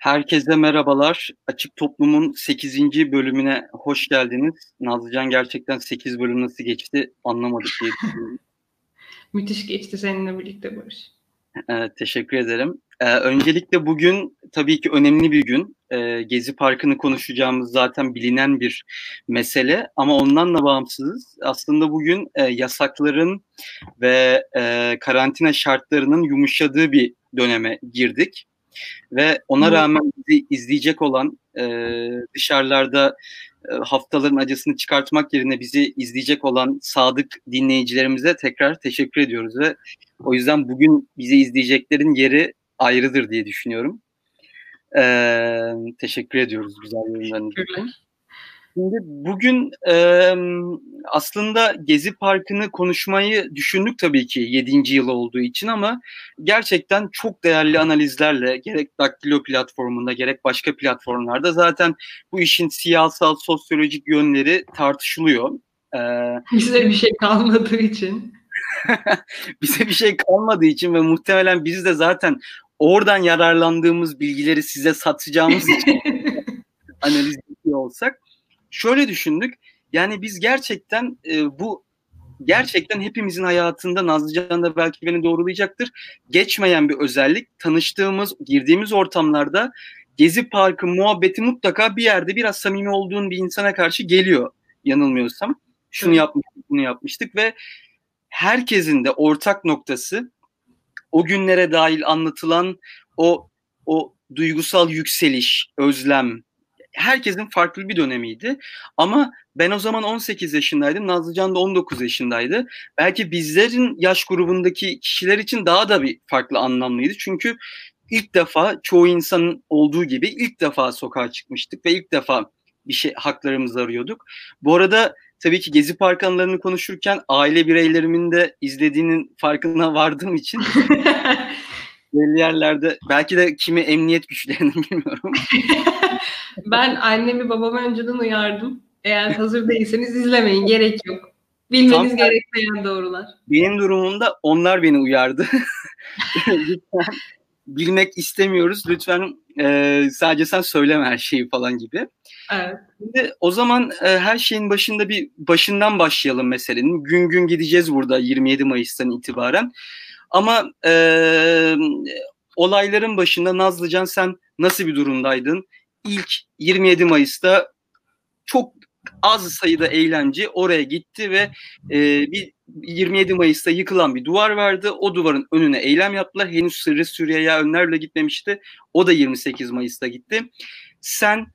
Herkese merhabalar. Açık Toplum'un 8. bölümüne hoş geldiniz. Nazlıcan gerçekten 8 bölüm nasıl geçti anlamadık diye düşünüyorum. Müthiş geçti seninle birlikte Barış. Evet, teşekkür ederim. Ee, öncelikle bugün tabii ki önemli bir gün. Ee, Gezi Parkı'nı konuşacağımız zaten bilinen bir mesele ama ondan da bağımsız. Aslında bugün e, yasakların ve e, karantina şartlarının yumuşadığı bir döneme girdik. Ve ona rağmen bizi izleyecek olan e, dışarılarda e, haftaların acısını çıkartmak yerine bizi izleyecek olan sadık dinleyicilerimize tekrar teşekkür ediyoruz ve o yüzden bugün bizi izleyeceklerin yeri ayrıdır diye düşünüyorum. Ee, teşekkür ediyoruz güzel yorumlarınız için. Şimdi bugün e, aslında Gezi Parkı'nı konuşmayı düşündük tabii ki 7. yıl olduğu için ama gerçekten çok değerli analizlerle gerek Daktilo platformunda gerek başka platformlarda zaten bu işin siyasal, sosyolojik yönleri tartışılıyor. Ee, Bize bir şey kalmadığı için. bize bir şey kalmadığı için ve muhtemelen biz de zaten oradan yararlandığımız bilgileri size satacağımız için analiz yapıyor olsak şöyle düşündük. Yani biz gerçekten e, bu gerçekten hepimizin hayatında Nazlıcan da belki beni doğrulayacaktır. Geçmeyen bir özellik. Tanıştığımız, girdiğimiz ortamlarda Gezi Parkı muhabbeti mutlaka bir yerde biraz samimi olduğun bir insana karşı geliyor yanılmıyorsam. Şunu yapmıştık, bunu yapmıştık ve herkesin de ortak noktası o günlere dahil anlatılan o o duygusal yükseliş, özlem, herkesin farklı bir dönemiydi. Ama ben o zaman 18 yaşındaydım. Nazlıcan da 19 yaşındaydı. Belki bizlerin yaş grubundaki kişiler için daha da bir farklı anlamlıydı. Çünkü ilk defa çoğu insanın olduğu gibi ilk defa sokağa çıkmıştık ve ilk defa bir şey haklarımızı arıyorduk. Bu arada tabii ki Gezi Park anılarını konuşurken aile bireylerimin de izlediğinin farkına vardığım için belli yerlerde belki de kimi emniyet güçlerini bilmiyorum. ben annemi babamı önceden uyardım. Eğer hazır değilseniz izlemeyin gerek yok. Bilmeniz Tam, gerekmeyen doğrular. Benim durumumda onlar beni uyardı. Lütfen bilmek istemiyoruz. Lütfen e, sadece sen söyleme her şeyi falan gibi. Evet. Şimdi o zaman e, her şeyin başında bir başından başlayalım meselenin. Gün gün gideceğiz burada 27 Mayıs'tan itibaren. Ama e, olayların başında Nazlıcan sen nasıl bir durumdaydın? İlk 27 Mayıs'ta çok az sayıda eylemci oraya gitti ve e, bir 27 Mayıs'ta yıkılan bir duvar vardı. O duvarın önüne eylem yaptılar. Henüz Sırrı Süreyya Önler gitmemişti. O da 28 Mayıs'ta gitti. Sen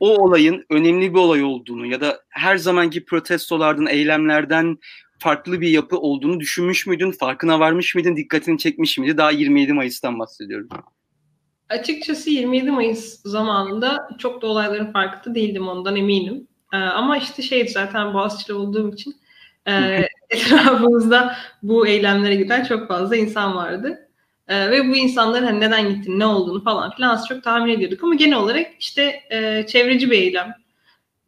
o olayın önemli bir olay olduğunu ya da her zamanki protestolardan, eylemlerden farklı bir yapı olduğunu düşünmüş müydün? Farkına varmış mıydın? Dikkatini çekmiş miydi? Daha 27 Mayıs'tan bahsediyorum. Açıkçası 27 Mayıs zamanında çok da olayların farkında değildim ondan eminim. Ee, ama işte şeydi zaten Boğaziçi'li olduğum için e, etrafımızda bu eylemlere giden çok fazla insan vardı. E, ve bu insanların hani neden gittiğini, ne olduğunu falan filan az çok tahmin ediyorduk. Ama genel olarak işte e, çevreci bir eylem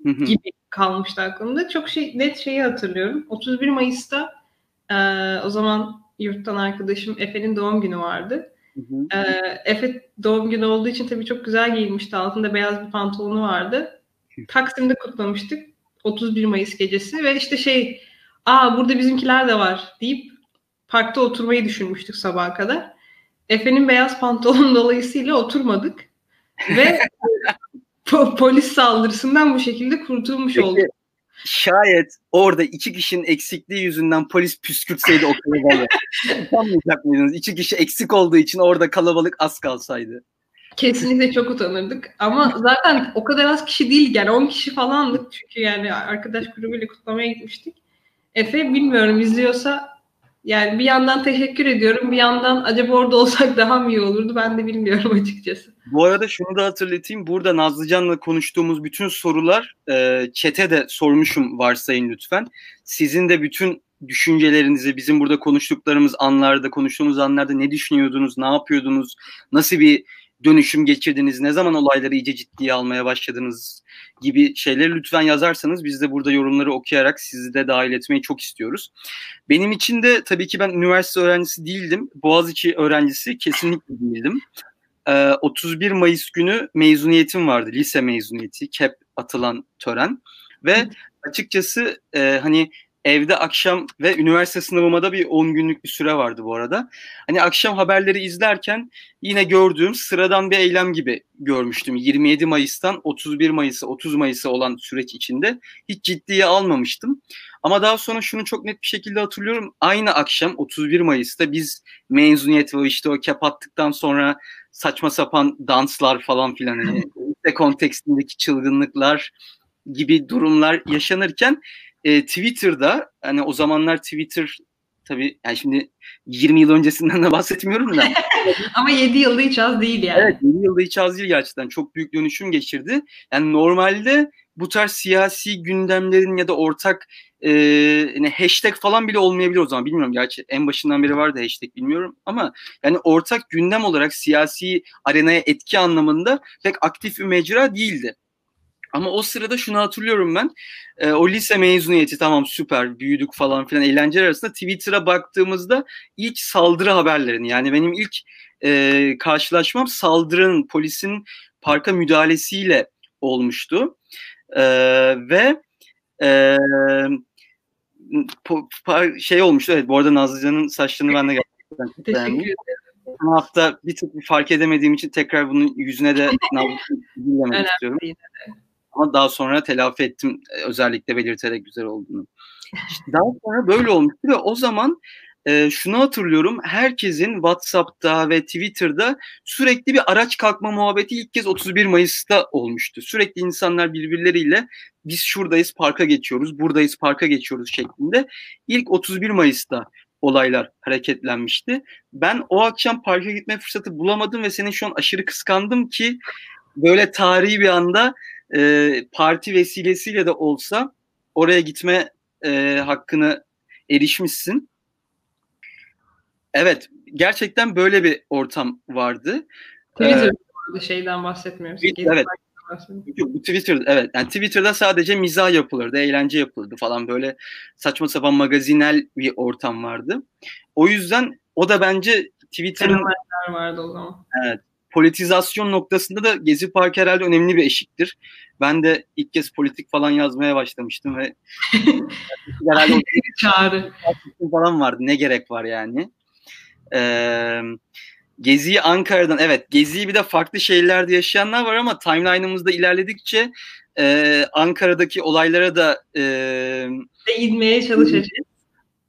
gibi kalmıştı aklımda. Çok şey net şeyi hatırlıyorum. 31 Mayıs'ta e, o zaman yurttan arkadaşım Efe'nin doğum günü vardı. Hı E, Efe doğum günü olduğu için tabii çok güzel giyinmişti. Altında beyaz bir pantolonu vardı. Taksim'de kutlamıştık. 31 Mayıs gecesi ve işte şey aa burada bizimkiler de var deyip parkta oturmayı düşünmüştük sabaha kadar. Efe'nin beyaz pantolon dolayısıyla oturmadık. Ve polis saldırısından bu şekilde kurtulmuş Peki, olduk. Şayet orada iki kişinin eksikliği yüzünden polis püskürtseydi o kalabalığı. Utanmayacak mıydınız? İki kişi eksik olduğu için orada kalabalık az kalsaydı. Kesinlikle çok utanırdık. Ama zaten o kadar az kişi değil yani 10 kişi falandık. Çünkü yani arkadaş grubuyla kutlamaya gitmiştik. Efe bilmiyorum izliyorsa yani bir yandan teşekkür ediyorum. Bir yandan acaba orada olsak daha mı iyi olurdu ben de bilmiyorum açıkçası. Bu arada şunu da hatırlatayım. Burada Nazlıcan'la konuştuğumuz bütün sorular e, çete de sormuşum varsayın lütfen. Sizin de bütün düşüncelerinizi bizim burada konuştuklarımız anlarda, konuştuğumuz anlarda ne düşünüyordunuz, ne yapıyordunuz, nasıl bir dönüşüm geçirdiniz, ne zaman olayları iyice ciddiye almaya başladınız gibi şeyleri lütfen yazarsanız biz de burada yorumları okuyarak sizi de dahil etmeyi çok istiyoruz. Benim için de tabii ki ben üniversite öğrencisi değildim. Boğaziçi öğrencisi kesinlikle değildim. e, 31 Mayıs günü mezuniyetim vardı. Lise mezuniyeti, kep atılan tören. Ve açıkçası e, hani evde akşam ve üniversite sınavıma da bir 10 günlük bir süre vardı bu arada. Hani akşam haberleri izlerken yine gördüğüm sıradan bir eylem gibi görmüştüm. 27 Mayıs'tan 31 Mayıs'a 30 Mayıs'a olan süreç içinde hiç ciddiye almamıştım. Ama daha sonra şunu çok net bir şekilde hatırlıyorum. Aynı akşam 31 Mayıs'ta biz mezuniyet ve işte o kep attıktan sonra saçma sapan danslar falan filan hani kontekstindeki çılgınlıklar gibi durumlar yaşanırken e, Twitter'da hani o zamanlar Twitter tabii yani şimdi 20 yıl öncesinden de bahsetmiyorum da. Ama 7 yılda hiç az değil yani. Evet 7 yılda hiç az değil gerçekten. Çok büyük dönüşüm geçirdi. Yani normalde bu tarz siyasi gündemlerin ya da ortak e, yani hashtag falan bile olmayabilir o zaman. Bilmiyorum gerçi en başından beri vardı hashtag bilmiyorum ama yani ortak gündem olarak siyasi arenaya etki anlamında pek aktif bir mecra değildi. Ama o sırada şunu hatırlıyorum ben. E, o lise mezuniyeti tamam süper büyüdük falan filan eğlenceler arasında Twitter'a baktığımızda ilk saldırı haberlerini yani benim ilk e, karşılaşmam saldırının polisin parka müdahalesiyle olmuştu. E, ve e, po, pa, şey olmuştu evet bu arada Nazlıcan'ın saçlarını ben de gerçekten beğendim. Bu hafta bir tık fark edemediğim için tekrar bunun yüzüne de Nazlıcan'ı istiyorum. Ama daha sonra telafi ettim e, özellikle belirterek güzel olduğunu. İşte daha sonra böyle olmuştu ve o zaman e, şunu hatırlıyorum. Herkesin WhatsApp'ta ve Twitter'da sürekli bir araç kalkma muhabbeti ilk kez 31 Mayıs'ta olmuştu. Sürekli insanlar birbirleriyle biz şuradayız parka geçiyoruz, buradayız parka geçiyoruz şeklinde. İlk 31 Mayıs'ta olaylar hareketlenmişti. Ben o akşam parka gitme fırsatı bulamadım ve senin şu an aşırı kıskandım ki böyle tarihi bir anda e, parti vesilesiyle de olsa oraya gitme e, hakkını erişmişsin. Evet, gerçekten böyle bir ortam vardı. Twitter ee, şeyden bahsetmiyoruz. Twitter, evet. Bu Twitter evet yani Twitter'da sadece mizah yapılırdı, eğlence yapılırdı falan böyle saçma sapan magazinel bir ortam vardı. O yüzden o da bence Twitter'ın vardı o zaman. Evet politizasyon noktasında da Gezi Parkı herhalde önemli bir eşiktir. Ben de ilk kez politik falan yazmaya başlamıştım ve herhalde çağrı falan vardı. Ne gerek var yani? Ee, Gezi'yi Ankara'dan evet Gezi'yi bir de farklı şehirlerde yaşayanlar var ama timeline'ımızda ilerledikçe e, Ankara'daki olaylara da e, değinmeye çalışacağız.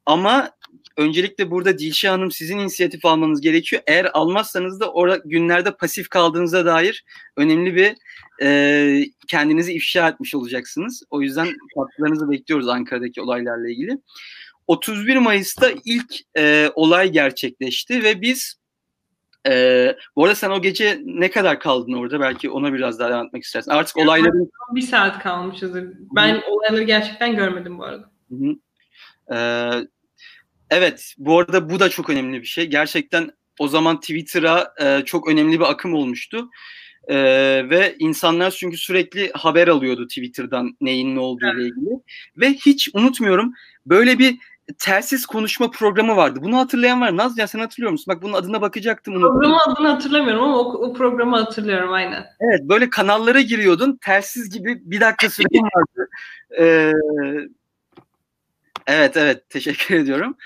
Ama öncelikle burada Dilşah Hanım sizin inisiyatif almanız gerekiyor. Eğer almazsanız da orada günlerde pasif kaldığınıza dair önemli bir e, kendinizi ifşa etmiş olacaksınız. O yüzden katkılarınızı bekliyoruz Ankara'daki olaylarla ilgili. 31 Mayıs'ta ilk e, olay gerçekleşti ve biz ee, bu arada sen o gece ne kadar kaldın orada? Belki ona biraz daha anlatmak istersin. Artık olayların... Bir saat kalmışızdır. Ben olayları gerçekten görmedim bu arada. Hı. Ee, Evet, bu arada bu da çok önemli bir şey. Gerçekten o zaman Twitter'a e, çok önemli bir akım olmuştu. E, ve insanlar çünkü sürekli haber alıyordu Twitter'dan neyin ne olduğu ile ilgili. Ve hiç unutmuyorum böyle bir telsiz konuşma programı vardı. Bunu hatırlayan var. Naz ya sen hatırlıyor musun? Bak bunun adına bakacaktım. Programı adını hatırlamıyorum ama o, o programı hatırlıyorum aynen. Evet böyle kanallara giriyordun. Telsiz gibi bir dakika süren vardı. Ee, Evet evet teşekkür ediyorum.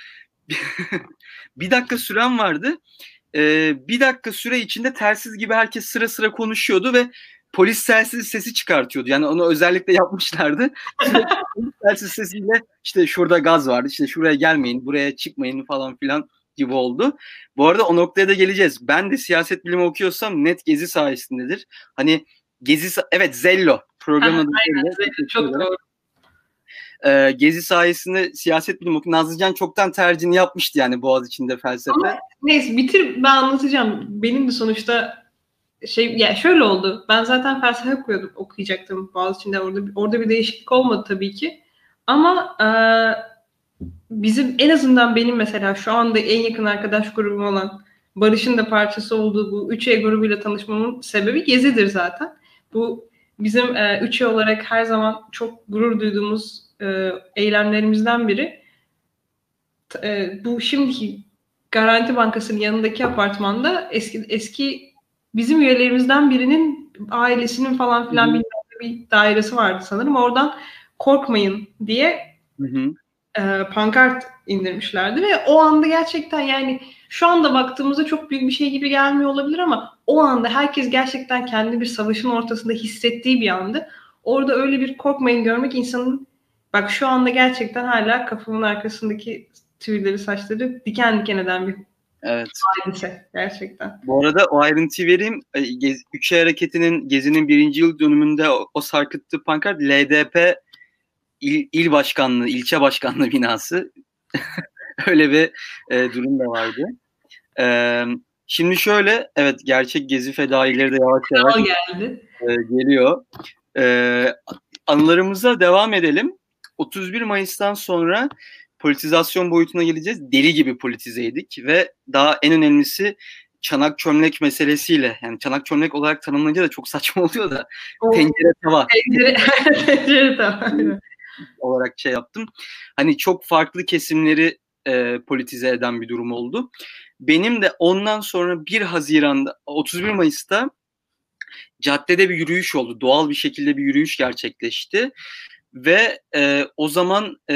bir dakika süren vardı. Ee, bir dakika süre içinde telsiz gibi herkes sıra sıra konuşuyordu ve polis telsiz sesi çıkartıyordu. Yani onu özellikle yapmışlardı. telsiz sesiyle işte şurada gaz vardı, işte şuraya gelmeyin, buraya çıkmayın falan filan gibi oldu. Bu arada o noktaya da geleceğiz. Ben de siyaset bilimi okuyorsam net Gezi sayesindedir. Hani Gezi, evet Zello programı. Aynen, Zello, çok doğru e, Gezi sayesinde siyaset bilimi okudum. Nazlıcan çoktan tercihini yapmıştı yani Boğaz içinde felsefe. Ama neyse bitir ben anlatacağım. Benim de sonuçta şey ya şöyle oldu. Ben zaten felsefe okuyordum, okuyacaktım Boğaz içinde. Orada orada bir değişiklik olmadı tabii ki. Ama e, bizim en azından benim mesela şu anda en yakın arkadaş grubum olan Barış'ın da parçası olduğu bu 3E grubuyla tanışmamın sebebi Gezi'dir zaten. Bu bizim e, 3E olarak her zaman çok gurur duyduğumuz e, eylemlerimizden biri. E, bu şimdiki Garanti Bankası'nın yanındaki apartmanda eski eski bizim üyelerimizden birinin ailesinin falan filan bir, bir dairesi vardı sanırım. Oradan korkmayın diye hı hı. E, pankart indirmişlerdi ve o anda gerçekten yani şu anda baktığımızda çok büyük bir şey gibi gelmiyor olabilir ama o anda herkes gerçekten kendi bir savaşın ortasında hissettiği bir andı. Orada öyle bir korkmayın görmek insanın bak şu anda gerçekten hala kafamın arkasındaki tüyleri saçları diken diken eden bir Evet. Hadise gerçekten. Bu arada o ayrıntıyı vereyim. Gez, Üçe Hareketi'nin Gezi'nin birinci yıl dönümünde o, o sarkıttığı pankart LDP il, il başkanlığı, ilçe başkanlığı binası. Öyle bir e, durum da vardı. E, şimdi şöyle, evet gerçek Gezi fedaileri de yavaş yavaş geldi. E, geliyor. E, anılarımıza devam edelim. 31 Mayıs'tan sonra politizasyon boyutuna geleceğiz. Deli gibi politizeydik ve daha en önemlisi çanak çömlek meselesiyle yani çanak çömlek olarak tanımlanınca da çok saçma oluyor da o, tencere tava. Tencere, tencere tava. olarak şey yaptım. Hani çok farklı kesimleri e, politize eden bir durum oldu. Benim de ondan sonra 1 Haziran'da 31 Mayıs'ta caddede bir yürüyüş oldu. Doğal bir şekilde bir yürüyüş gerçekleşti ve e, o zaman e,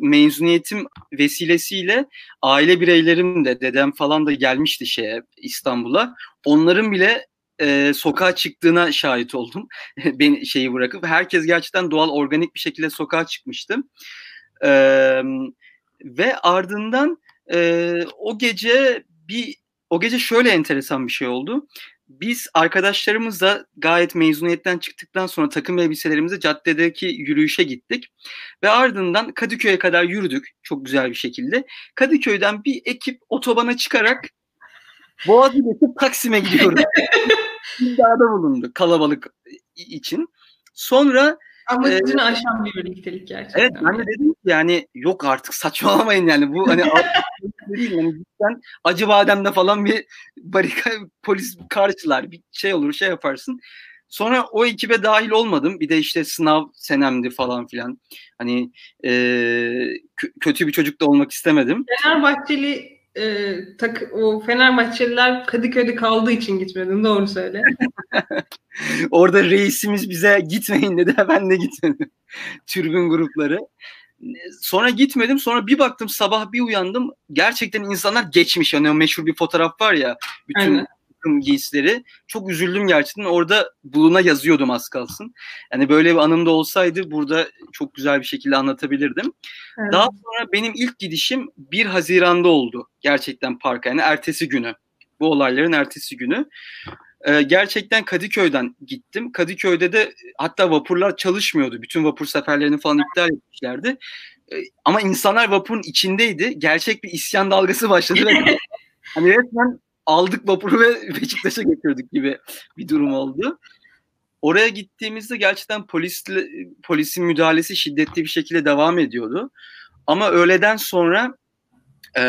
mezuniyetim vesilesiyle aile bireylerim de dedem falan da gelmişti şeye İstanbul'a. Onların bile e, sokağa çıktığına şahit oldum. Beni şeyi bırakıp herkes gerçekten doğal organik bir şekilde sokağa çıkmıştı. E, ve ardından e, o gece bir o gece şöyle enteresan bir şey oldu biz arkadaşlarımızla gayet mezuniyetten çıktıktan sonra takım elbiselerimizi caddedeki yürüyüşe gittik. Ve ardından Kadıköy'e kadar yürüdük çok güzel bir şekilde. Kadıköy'den bir ekip otobana çıkarak Boğaz'ı geçip Taksim'e gidiyoruz. İddiada bulundu kalabalık için. Sonra Amacını e, aşan bir birliktelik gerçekten. Evet ben de dedim ki yani yok artık saçmalamayın yani bu hani değil yani cidden acı bademde falan bir barika polis karşılar bir şey olur şey yaparsın. Sonra o ekibe dahil olmadım. Bir de işte sınav senemdi falan filan. Hani e, kötü bir çocuk da olmak istemedim. Fenerbahçeli e, tak, o Fenerbahçeliler Kadıköy'de kaldığı için gitmedin. Doğru söyle. Orada reisimiz bize gitmeyin dedi. Ben de gitmedim. Türbün grupları. Sonra gitmedim. Sonra bir baktım sabah bir uyandım. Gerçekten insanlar geçmiş. Yani o meşhur bir fotoğraf var ya. Bütün Aynen takım giysileri. Çok üzüldüm gerçekten. Orada buluna yazıyordum az kalsın. Yani böyle bir anım da olsaydı burada çok güzel bir şekilde anlatabilirdim. Evet. Daha sonra benim ilk gidişim 1 Haziran'da oldu. Gerçekten parka. Yani ertesi günü. Bu olayların ertesi günü. Ee, gerçekten Kadıköy'den gittim. Kadıköy'de de hatta vapurlar çalışmıyordu. Bütün vapur seferlerini falan iptal etmişlerdi. Ee, ama insanlar vapurun içindeydi. Gerçek bir isyan dalgası başladı hani resmen aldık vapuru ve Beşiktaş'a götürdük gibi bir durum oldu. Oraya gittiğimizde gerçekten polisle, polisin müdahalesi şiddetli bir şekilde devam ediyordu. Ama öğleden sonra e,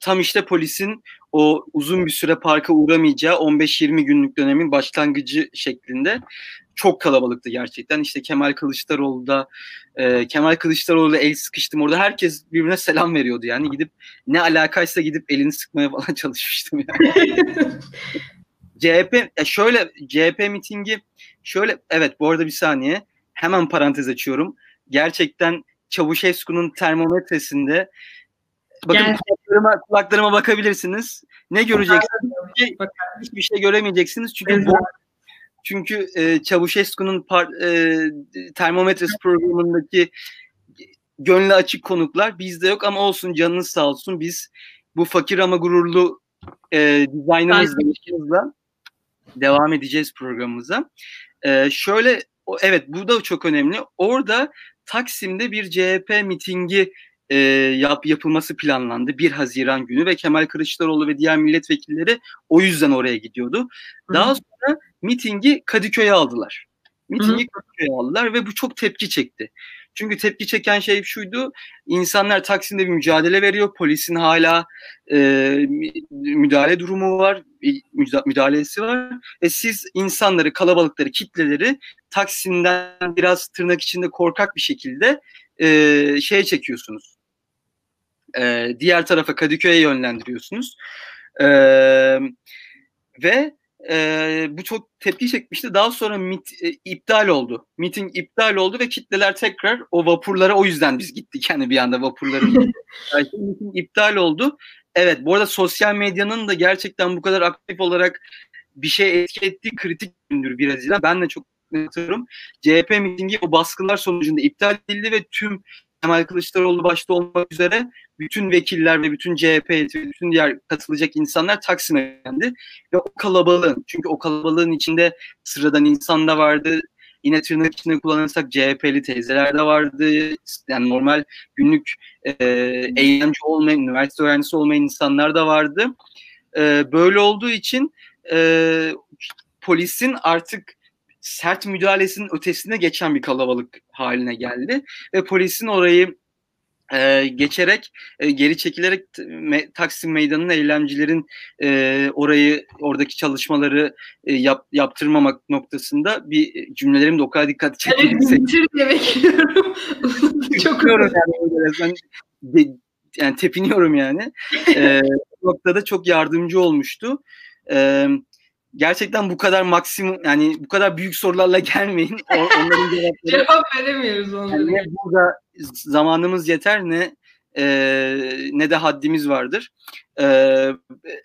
tam işte polisin o uzun bir süre parka uğramayacağı 15-20 günlük dönemin başlangıcı şeklinde çok kalabalıktı gerçekten. İşte Kemal Kılıçdaroğlu da e, Kemal Kılıçdaroğlu da el sıkıştım orada. Herkes birbirine selam veriyordu yani. Gidip ne alakaysa gidip elini sıkmaya falan çalışmıştım yani. CHP ya şöyle CHP mitingi şöyle evet bu arada bir saniye hemen parantez açıyorum. Gerçekten Çavuşescu'nun termometresinde bakın kulaklarıma, kulaklarıma bakabilirsiniz. Ne göreceksiniz? Hiçbir şey göremeyeceksiniz çünkü bu çünkü e, Çavuşescu'nun par, e, termometresi programındaki gönlü açık konuklar bizde yok ama olsun canınız sağ olsun. Biz bu fakir ama gururlu e, dizaynımızla devam edeceğiz programımıza. E, şöyle evet bu da çok önemli. Orada Taksim'de bir CHP mitingi e, yap, yapılması planlandı 1 Haziran günü ve Kemal Kılıçdaroğlu ve diğer milletvekilleri o yüzden oraya gidiyordu. Daha sonra mitingi Kadıköy'e aldılar. Mitingi Kadıköy'e aldılar ve bu çok tepki çekti. Çünkü tepki çeken şey şuydu. İnsanlar Taksim'de bir mücadele veriyor. Polisin hala e, müdahale durumu var. Müdahalesi var. Ve siz insanları, kalabalıkları, kitleleri Taksim'den biraz tırnak içinde korkak bir şekilde e, şeye çekiyorsunuz e, diğer tarafa Kadıköy'e yönlendiriyorsunuz. E, ve e, bu çok tepki çekmişti. Daha sonra mit, e, iptal oldu. Miting iptal oldu ve kitleler tekrar o vapurlara o yüzden biz gittik yani bir anda vapurların miting iptal oldu. Evet bu arada sosyal medyanın da gerçekten bu kadar aktif olarak bir şey etki ettiği kritik gündür Brezilya. Ben de çok hatırlıyorum. CHP mitingi o baskılar sonucunda iptal edildi ve tüm Kemal Kılıçdaroğlu başta olmak üzere bütün vekiller ve bütün CHP bütün diğer katılacak insanlar Taksim'e geldi. Ve o kalabalığın, çünkü o kalabalığın içinde sıradan insan da vardı, yine tırnak içinde kullanırsak CHP'li teyzeler de vardı. Yani normal günlük e, eğlence olmayan, üniversite öğrencisi olmayan insanlar da vardı. E, böyle olduğu için e, polisin artık sert müdahalesinin ötesine geçen bir kalabalık haline geldi ve polisin orayı e, geçerek e, geri çekilerek me, Taksim Meydanı'nın eylemcilerin e, orayı oradaki çalışmaları e, yap, yaptırmamak noktasında bir cümlelerim de o kadar dikkat çekti. Evet, bitir diye bekliyorum. Çok yani, ben de, yani tepiniyorum yani. e, noktada çok yardımcı olmuştu. E, gerçekten bu kadar maksimum yani bu kadar büyük sorularla gelmeyin. Onların cevapları. Cevap veremiyoruz onlara. Yani burada zamanımız yeter ne e, ne de haddimiz vardır. E,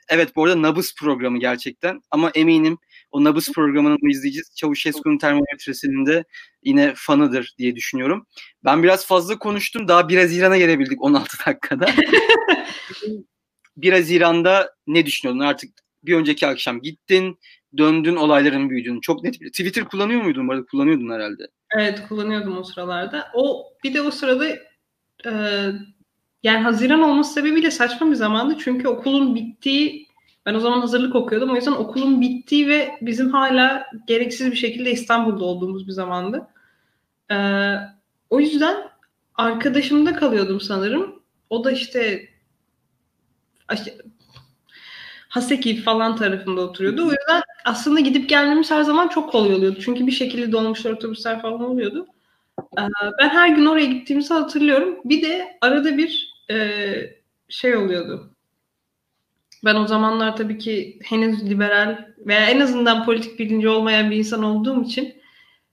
evet bu arada Nabız programı gerçekten ama eminim o Nabız programının izleyicisi Çavuşesku'nun termometresinin de yine fanıdır diye düşünüyorum. Ben biraz fazla konuştum. Daha 1 Haziran'a gelebildik 16 dakikada. 1 Haziran'da ne düşünüyorsun? Artık bir önceki akşam gittin, döndün olayların büyüdüğünü. Çok net bir Twitter kullanıyor muydun? Bu arada kullanıyordun herhalde. Evet kullanıyordum o sıralarda. O bir de o sırada e, yani Haziran olması sebebiyle saçma bir zamandı. Çünkü okulun bittiği ben o zaman hazırlık okuyordum. O yüzden okulun bittiği ve bizim hala gereksiz bir şekilde İstanbul'da olduğumuz bir zamandı. Ee, o yüzden arkadaşımda kalıyordum sanırım. O da işte Haseki falan tarafında oturuyordu. O yüzden aslında gidip gelmemiz her zaman çok kolay oluyordu. Çünkü bir şekilde dolmuşlar, otobüsler falan oluyordu. Ee, ben her gün oraya gittiğimizi hatırlıyorum. Bir de arada bir e, şey oluyordu. Ben o zamanlar tabii ki henüz liberal veya en azından politik bilinci olmayan bir insan olduğum için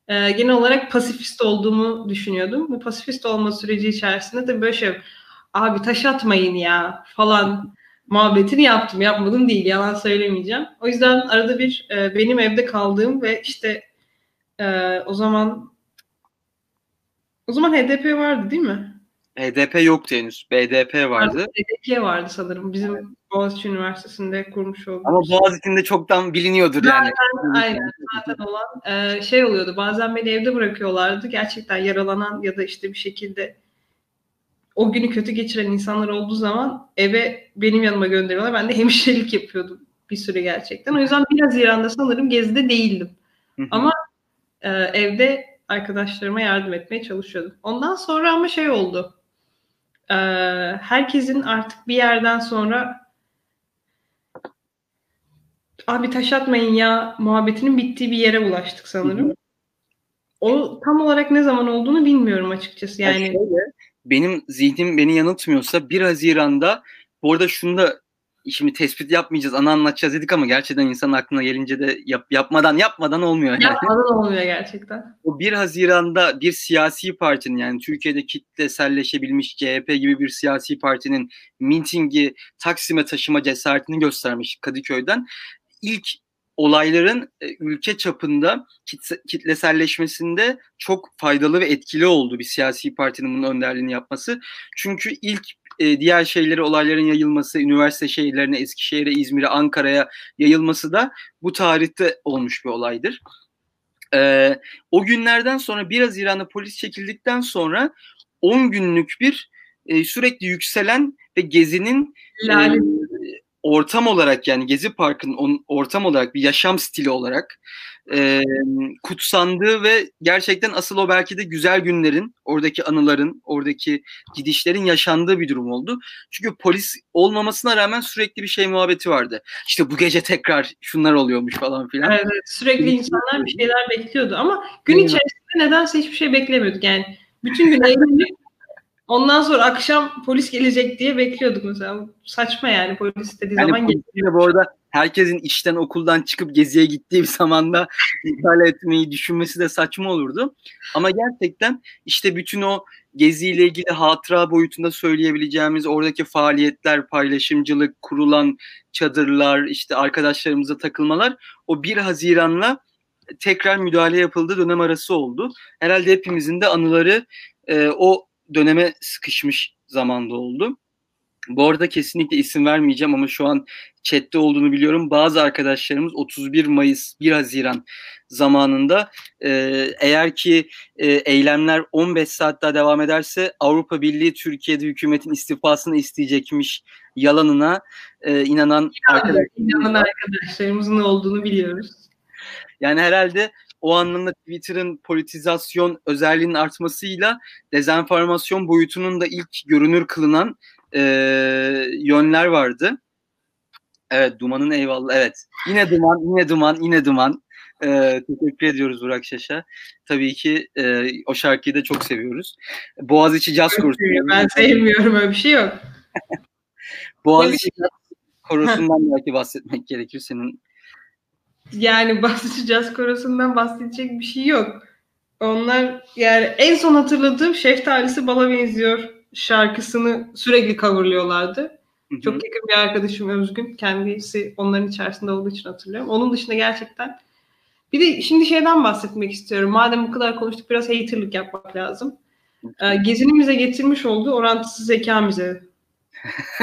e, genel olarak pasifist olduğumu düşünüyordum. Bu pasifist olma süreci içerisinde de böyle şey abi taş atmayın ya falan muhabbetini yaptım. Yapmadım değil. Yalan söylemeyeceğim. O yüzden arada bir e, benim evde kaldığım ve işte e, o zaman o zaman HDP vardı değil mi? HDP yoktu henüz. BDP vardı. HDP vardı sanırım. Bizim Boğaziçi Üniversitesi'nde kurmuş olduğumuz. Ama Boğaziçi'nde çoktan biliniyordur zaten, yani. Aynen. Zaten olan e, şey oluyordu. Bazen beni evde bırakıyorlardı. Gerçekten yaralanan ya da işte bir şekilde o günü kötü geçiren insanlar olduğu zaman eve benim yanıma gönderiyorlar. Ben de hemşirelik yapıyordum bir süre gerçekten. O yüzden biraz İran'da sanırım gezide değildim. Ama e, evde arkadaşlarıma yardım etmeye çalışıyordum. Ondan sonra ama şey oldu. E, herkesin artık bir yerden sonra abi taş atmayın ya muhabbetinin bittiği bir yere ulaştık sanırım. O tam olarak ne zaman olduğunu bilmiyorum açıkçası. Yani ya şöyle, benim zihnim beni yanıltmıyorsa 1 Haziran'da bu arada şunu da şimdi tespit yapmayacağız, ana anlatacağız dedik ama gerçekten insan aklına gelince de yap, yapmadan yapmadan olmuyor. Yani. Yapmadan olmuyor gerçekten. O 1 Haziran'da bir siyasi partinin yani Türkiye'de kitleselleşebilmiş CHP gibi bir siyasi partinin mitingi Taksim'e taşıma cesaretini göstermiş Kadıköy'den. İlk olayların e, ülke çapında kitleselleşmesinde çok faydalı ve etkili oldu bir siyasi partinin bunun önderliğini yapması. Çünkü ilk e, diğer şeyleri olayların yayılması, üniversite şehirlerine, Eskişehir'e, İzmir'e, Ankara'ya yayılması da bu tarihte olmuş bir olaydır. E, o günlerden sonra 1 Haziran'da polis çekildikten sonra 10 günlük bir sürekli yükselen ve Gezi'nin e, ortam olarak yani Gezi Parkı'nın ortam olarak bir yaşam stili olarak e, kutsandığı ve gerçekten asıl o belki de güzel günlerin, oradaki anıların, oradaki gidişlerin yaşandığı bir durum oldu. Çünkü polis olmamasına rağmen sürekli bir şey muhabbeti vardı. İşte bu gece tekrar şunlar oluyormuş falan filan. Evet, sürekli insanlar bir şeyler bekliyordu ama gün içerisinde nedense hiçbir şey beklemiyorduk. Yani bütün gün eğlenip Ondan sonra akşam polis gelecek diye bekliyorduk mesela. Saçma yani polis istediği yani zaman geliyor. Bu arada herkesin işten okuldan çıkıp geziye gittiği bir zamanda iptal etmeyi düşünmesi de saçma olurdu. Ama gerçekten işte bütün o geziyle ilgili hatıra boyutunda söyleyebileceğimiz oradaki faaliyetler, paylaşımcılık, kurulan çadırlar, işte arkadaşlarımıza takılmalar o 1 Haziran'la tekrar müdahale yapıldığı dönem arası oldu. Herhalde hepimizin de anıları e, o döneme sıkışmış zamanda oldu. Bu arada kesinlikle isim vermeyeceğim ama şu an chatte olduğunu biliyorum. Bazı arkadaşlarımız 31 Mayıs 1 Haziran zamanında e, eğer ki e, eylemler 15 saat daha devam ederse Avrupa Birliği Türkiye'de hükümetin istifasını isteyecekmiş yalanına e, inanan arkadaşlarımızın arkadaşlarımızın olduğunu biliyoruz. Yani herhalde o anlamda Twitter'ın politizasyon özelliğinin artmasıyla dezenformasyon boyutunun da ilk görünür kılınan e, yönler vardı. Evet Duman'ın eyvallah evet. Yine Duman, yine Duman, yine Duman. Ee, teşekkür ediyoruz Burak Şaş'a. Tabii ki e, o şarkıyı da çok seviyoruz. Boğaziçi Jazz Korosu. Ben sevmiyorum öyle bir şey yok. Boğaziçi Jazz Korosu'ndan belki bahsetmek gerekir senin. Yani Boğaziçi Jazz Korosu'ndan bahsedecek bir şey yok. Onlar yani en son hatırladığım Şeftalisi Bala Benziyor şarkısını sürekli coverlıyorlardı. Hı-hı. Çok yakın bir arkadaşım Özgün. Kendisi onların içerisinde olduğu için hatırlıyorum. Onun dışında gerçekten bir de şimdi şeyden bahsetmek istiyorum. Madem bu kadar konuştuk biraz haterlık yapmak lazım. Ee, Gezi'nin bize getirmiş olduğu orantısız zeka bize.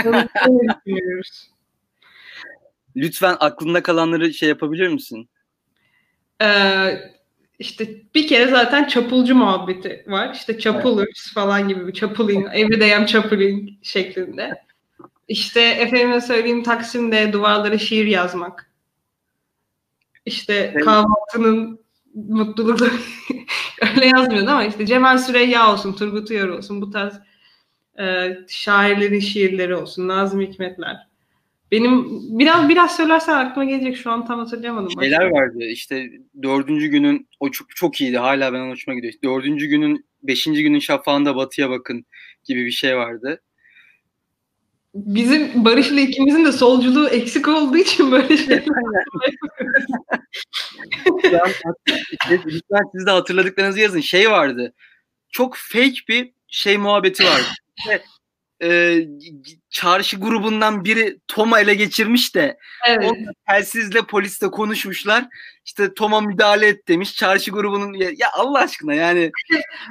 Lütfen aklında kalanları şey yapabilir misin? Ee, işte bir kere zaten çapulcu muhabbeti var. İşte çapulers evet. falan gibi bir çapuling, everyday I'm çapuling şeklinde. İşte efendime söyleyeyim Taksim'de duvarlara şiir yazmak. İşte evet. kahvaltının mutluluğu öyle yazmıyordu ama işte Cemal Süreyya olsun, Turgut Uyar olsun bu tarz e, şairlerin şiirleri olsun, Nazım Hikmetler. Benim biraz biraz söylersen aklıma gelecek şu an tam hatırlayamadım. Şeyler başka. vardı işte dördüncü günün o çok, çok iyiydi hala ben hoşuma gidiyor. Dördüncü günün beşinci günün şafağında batıya bakın gibi bir şey vardı. Bizim Barış'la ikimizin de solculuğu eksik olduğu için böyle şeyler. Lütfen siz de hatırladıklarınızı yazın. Şey vardı. Çok fake bir şey muhabbeti vardı e, çarşı grubundan biri Tom'a ele geçirmiş de evet. onunla telsizle polisle konuşmuşlar. İşte Tom'a müdahale et demiş. Çarşı grubunun ya, ya Allah aşkına yani.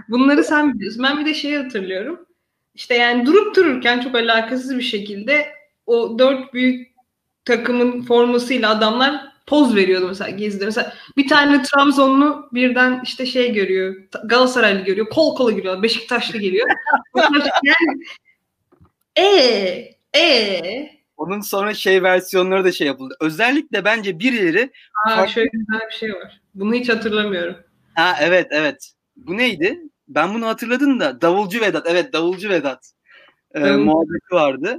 Bunları sen biliyorsun. Ben bir de şeyi hatırlıyorum. İşte yani durup dururken çok alakasız bir şekilde o dört büyük takımın formasıyla adamlar poz veriyordu mesela gezide. Mesela bir tane Trabzonlu birden işte şey görüyor. Galatasaraylı görüyor. Kol kola giriyor. Beşiktaşlı geliyor. yani e e onun sonra şey versiyonları da şey yapıldı. Özellikle bence birileri Aa, farklı... şöyle güzel bir şey var. Bunu hiç hatırlamıyorum. Ha evet evet. Bu neydi? Ben bunu hatırladım da Davulcu Vedat. Evet Davulcu Vedat. Ee, muhabbeti vardı.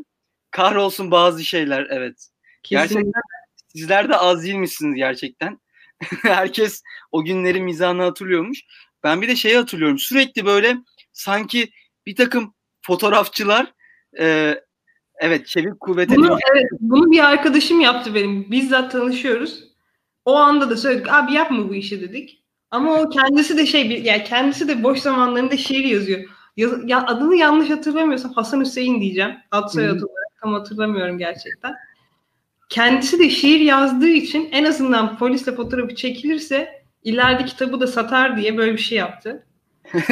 Kahrolsun bazı şeyler evet. Kesinlikle. Gerçekten sizler de az değilmişsiniz gerçekten. Herkes o günleri mizahını hatırlıyormuş. Ben bir de şeyi hatırlıyorum. Sürekli böyle sanki bir takım fotoğrafçılar e, evet çevik kuvvete bunu, evet, bunu bir arkadaşım yaptı benim. Bizzat tanışıyoruz. O anda da söyledik abi yapma bu işi dedik. Ama o kendisi de şey yani kendisi de boş zamanlarında şiir yazıyor. Yaz, ya adını yanlış hatırlamıyorsam Hasan Hüseyin diyeceğim. Ad soyad olarak tam hatırlamıyorum gerçekten. Kendisi de şiir yazdığı için en azından polisle fotoğrafı çekilirse ileride kitabı da satar diye böyle bir şey yaptı.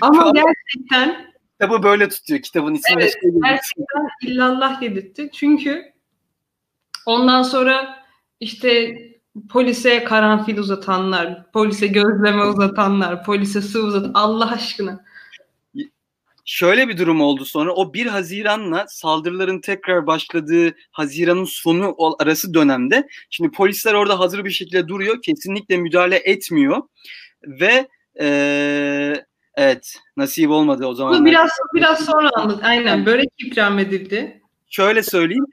Ama gerçekten kitabı böyle tutuyor. Kitabın ismi evet, şey gerçekten illallah yedirtti. Çünkü ondan sonra işte polise karanfil uzatanlar, polise gözleme uzatanlar, polise su uzat Allah aşkına. Şöyle bir durum oldu sonra. O 1 Haziran'la saldırıların tekrar başladığı Haziran'ın sonu arası dönemde şimdi polisler orada hazır bir şekilde duruyor. Kesinlikle müdahale etmiyor. Ve ee, Evet, nasip olmadı o zaman. Bu biraz biraz sonra anladık. Aynen, börek ikram edildi. Şöyle söyleyeyim,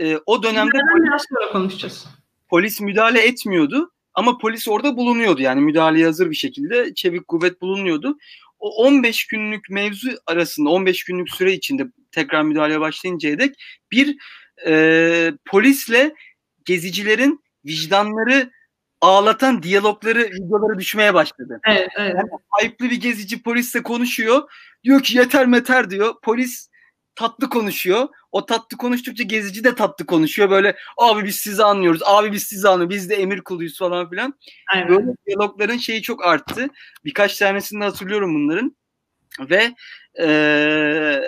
e, o dönemde polis, biraz sonra konuşacağız. Polis müdahale etmiyordu ama polis orada bulunuyordu. Yani müdahaleye hazır bir şekilde çevik kuvvet bulunuyordu. O 15 günlük mevzu arasında 15 günlük süre içinde tekrar müdahaleye başlayıncaya dek bir e, polisle gezicilerin vicdanları ağlatan diyalogları, videoları düşmeye başladı. Evet, evet. Yani ayıplı bir gezici polisle konuşuyor. Diyor ki yeter meter diyor. Polis tatlı konuşuyor. O tatlı konuştukça gezici de tatlı konuşuyor. Böyle abi biz sizi anlıyoruz. Abi biz sizi anlıyoruz. Biz de emir kuluyuz falan filan. Aynen. Böyle diyalogların şeyi çok arttı. Birkaç tanesini de hatırlıyorum bunların. Ve ee,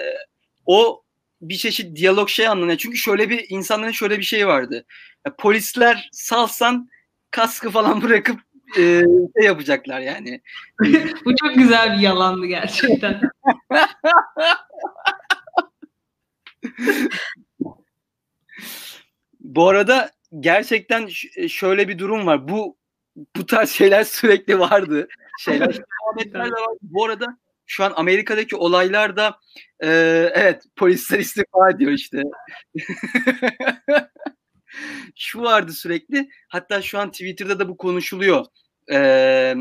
o bir çeşit diyalog şey anlamına. Çünkü şöyle bir insanların şöyle bir şey vardı. Ya, polisler salsan kaskı falan bırakıp e, şey yapacaklar yani. Bu çok güzel bir yalandı gerçekten. Bu arada gerçekten şöyle bir durum var. Bu bu tarz şeyler sürekli vardı. Şeyler var. Bu arada şu an Amerika'daki olaylarda e, evet polisler istifa ediyor işte. şu vardı sürekli. Hatta şu an Twitter'da da bu konuşuluyor. Ee,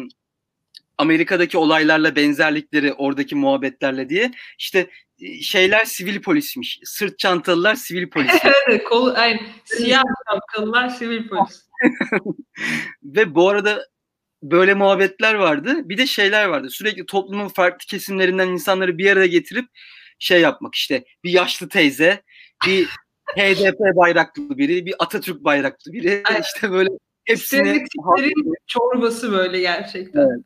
Amerika'daki olaylarla benzerlikleri oradaki muhabbetlerle diye. İşte e, şeyler sivil polismiş. Sırt çantalılar sivil polis. evet, kol, aynen. Siyah şapkalılar sivil polis. Ve bu arada böyle muhabbetler vardı. Bir de şeyler vardı. Sürekli toplumun farklı kesimlerinden insanları bir araya getirip şey yapmak işte bir yaşlı teyze, bir HDP bayraklı biri, bir Atatürk bayraklı biri. Aynen. işte böyle hepsini çorbası böyle gerçekten. Evet.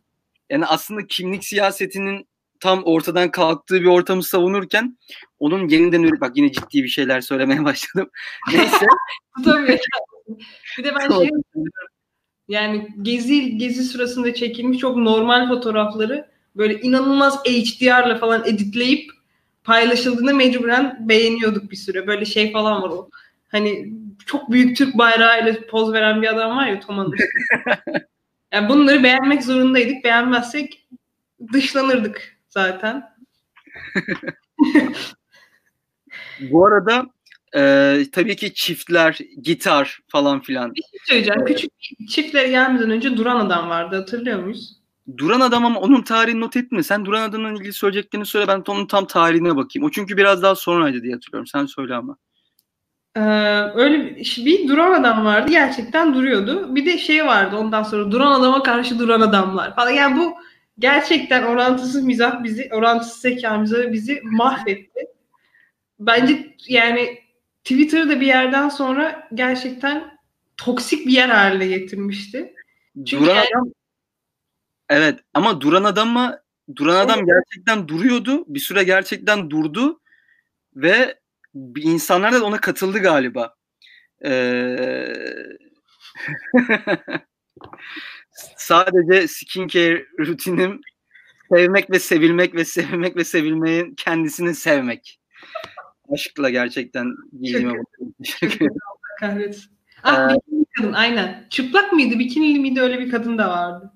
Yani aslında kimlik siyasetinin tam ortadan kalktığı bir ortamı savunurken onun yeniden bak yine ciddi bir şeyler söylemeye başladım. Neyse. Tabii. bir de ben şey yani gezi gezi sırasında çekilmiş çok normal fotoğrafları böyle inanılmaz HDR'la falan editleyip paylaşıldığında mecburen beğeniyorduk bir süre. Böyle şey falan var o. Hani çok büyük Türk bayrağıyla poz veren bir adam var ya Tom yani bunları beğenmek zorundaydık. Beğenmezsek dışlanırdık zaten. Bu arada e, tabii ki çiftler, gitar falan filan. Bir şey söyleyeceğim. Küçük çiftler gelmeden önce Duran Adam vardı hatırlıyor muyuz? Duran Adam ama onun tarihini not etme. Sen Duran Adam'la ilgili söyleyeceklerini söyle. Ben onun tam tarihine bakayım. O çünkü biraz daha sonraydı diye hatırlıyorum. Sen söyle ama. Ee, öyle bir, bir duran adam vardı. Gerçekten duruyordu. Bir de şey vardı ondan sonra duran adama karşı duran adamlar falan. Yani bu gerçekten orantısız mizah bizi, orantısız zeka mizahı bizi mahvetti. Bence yani Twitter'da bir yerden sonra gerçekten toksik bir yer haline getirmişti. Çünkü duran yani, adam Evet ama duran adam mı? Duran adam gerçekten duruyordu. Bir süre gerçekten durdu ve insanlar da ona katıldı galiba. Ee... Sadece skincare rutinim sevmek ve sevilmek ve sevmek ve sevilmeyin kendisini sevmek. Aşkla gerçekten giydiğime bakıyorum. Kahretsin. Ah, ee, kadın aynen. Çıplak mıydı, bikinili miydi öyle bir kadın da vardı.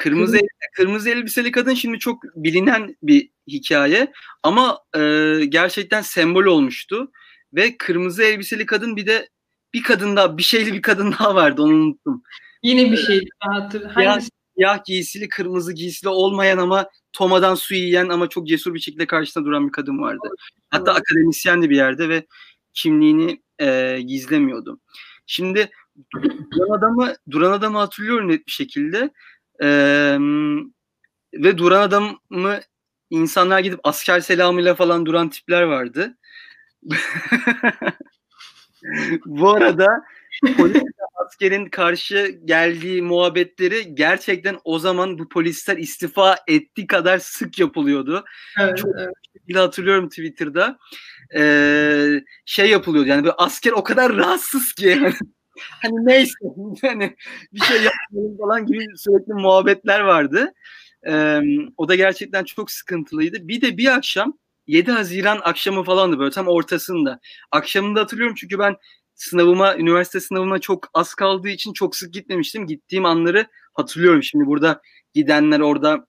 Kırmızı kırmızı elbiseli kadın şimdi çok bilinen bir hikaye ama e, gerçekten sembol olmuştu ve kırmızı elbiseli kadın bir de bir kadın daha bir şeyli bir kadın daha vardı onu unuttum. Yine bir şey hatır. Hangisi? Siyah giysili, kırmızı giysili olmayan ama tomadan su yiyen ama çok cesur bir şekilde karşısında duran bir kadın vardı. Hatta akademisyendi bir yerde ve kimliğini e, gizlemiyordu. Şimdi duran adamı duran adamı hatırlıyorum net bir şekilde. Ee, ve duran adamı insanlar gidip asker selamıyla falan duran tipler vardı. Bu arada polis askerin karşı geldiği muhabbetleri gerçekten o zaman bu polisler istifa etti kadar sık yapılıyordu. Evet, Çok evet. hatırlıyorum Twitter'da. Ee, şey yapılıyordu yani böyle asker o kadar rahatsız ki hani hani neyse hani bir şey yapmayalım falan gibi sürekli muhabbetler vardı. Ee, o da gerçekten çok sıkıntılıydı. Bir de bir akşam 7 Haziran akşamı falandı böyle tam ortasında. Akşamında hatırlıyorum çünkü ben sınavıma, üniversite sınavıma çok az kaldığı için çok sık gitmemiştim. Gittiğim anları hatırlıyorum. Şimdi burada gidenler orada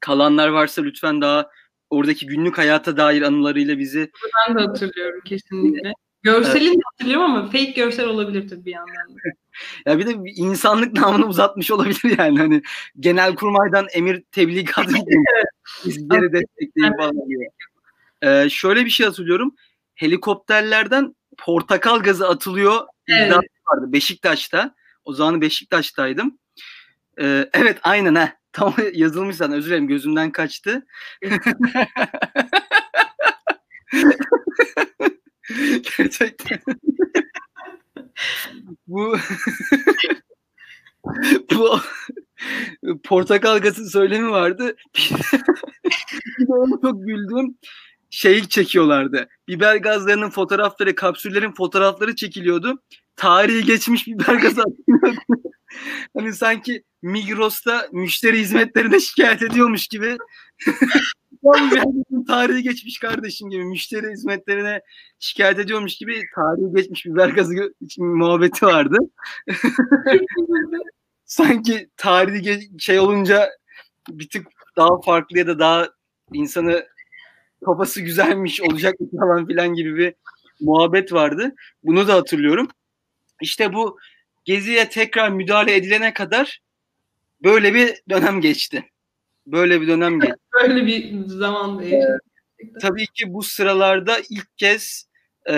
kalanlar varsa lütfen daha oradaki günlük hayata dair anılarıyla bizi... Ben de hatırlıyorum kesinlikle. Görselini evet. hatırlıyorum ama fake görsel olabilir tabii bir yandan. ya bir de insanlık namını uzatmış olabilir yani. Hani genel kurmaydan emir tebligatı bizleri destekleyin falan diye. Ee, şöyle bir şey hatırlıyorum. Helikopterlerden portakal gazı atılıyor Evet. vardı Beşiktaş'ta. O zaman Beşiktaş'taydım. Ee, evet aynen ha. Tam yazılmış zaten özür dilerim gözümden kaçtı. Gerçekten. bu bu portakal gazı söylemi vardı. Bir de onu çok güldüm. Şey çekiyorlardı. Biber gazlarının fotoğrafları, kapsüllerin fotoğrafları çekiliyordu. Tarihi geçmiş biber gazı hani sanki Migros'ta müşteri hizmetlerine şikayet ediyormuş gibi. Bir tarihi geçmiş kardeşim gibi müşteri hizmetlerine şikayet ediyormuş gibi tarihi geçmiş biber gazı için muhabbeti vardı. Sanki tarihi şey olunca bir tık daha farklı ya da daha insanı kafası güzelmiş olacak falan filan gibi bir muhabbet vardı. Bunu da hatırlıyorum. İşte bu geziye tekrar müdahale edilene kadar böyle bir dönem geçti. Böyle bir dönem geçti. Böyle bir zaman yaşadık. Tabii ki bu sıralarda ilk kez e,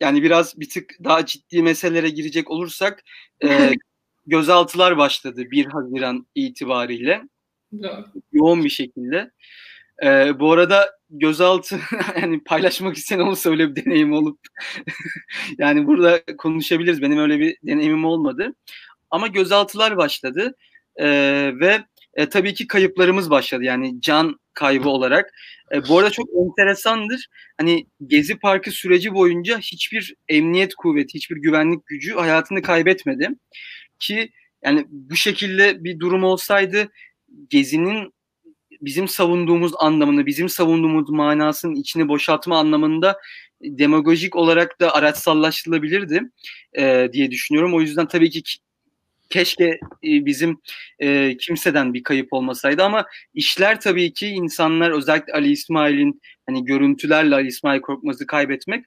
yani biraz bir tık daha ciddi meselelere girecek olursak e, gözaltılar başladı 1 Haziran itibariyle Doğru. yoğun bir şekilde. E, bu arada gözaltı yani paylaşmak isteyen olursa öyle bir deneyim olup yani burada konuşabiliriz. Benim öyle bir deneyimim olmadı. Ama gözaltılar başladı E, ve e, tabii ki kayıplarımız başladı. Yani can kaybı olarak. E, bu arada çok enteresandır. Hani Gezi Parkı süreci boyunca hiçbir emniyet kuvveti, hiçbir güvenlik gücü hayatını kaybetmedi. Ki yani bu şekilde bir durum olsaydı Gezi'nin bizim savunduğumuz anlamını, bizim savunduğumuz manasının içini boşaltma anlamında demagojik olarak da araçsallaştırılabilirdi e, diye düşünüyorum. O yüzden tabii ki keşke e, bizim e, kimseden bir kayıp olmasaydı ama işler tabii ki insanlar özellikle Ali İsmail'in hani görüntülerle Ali İsmail Korkmaz'ı kaybetmek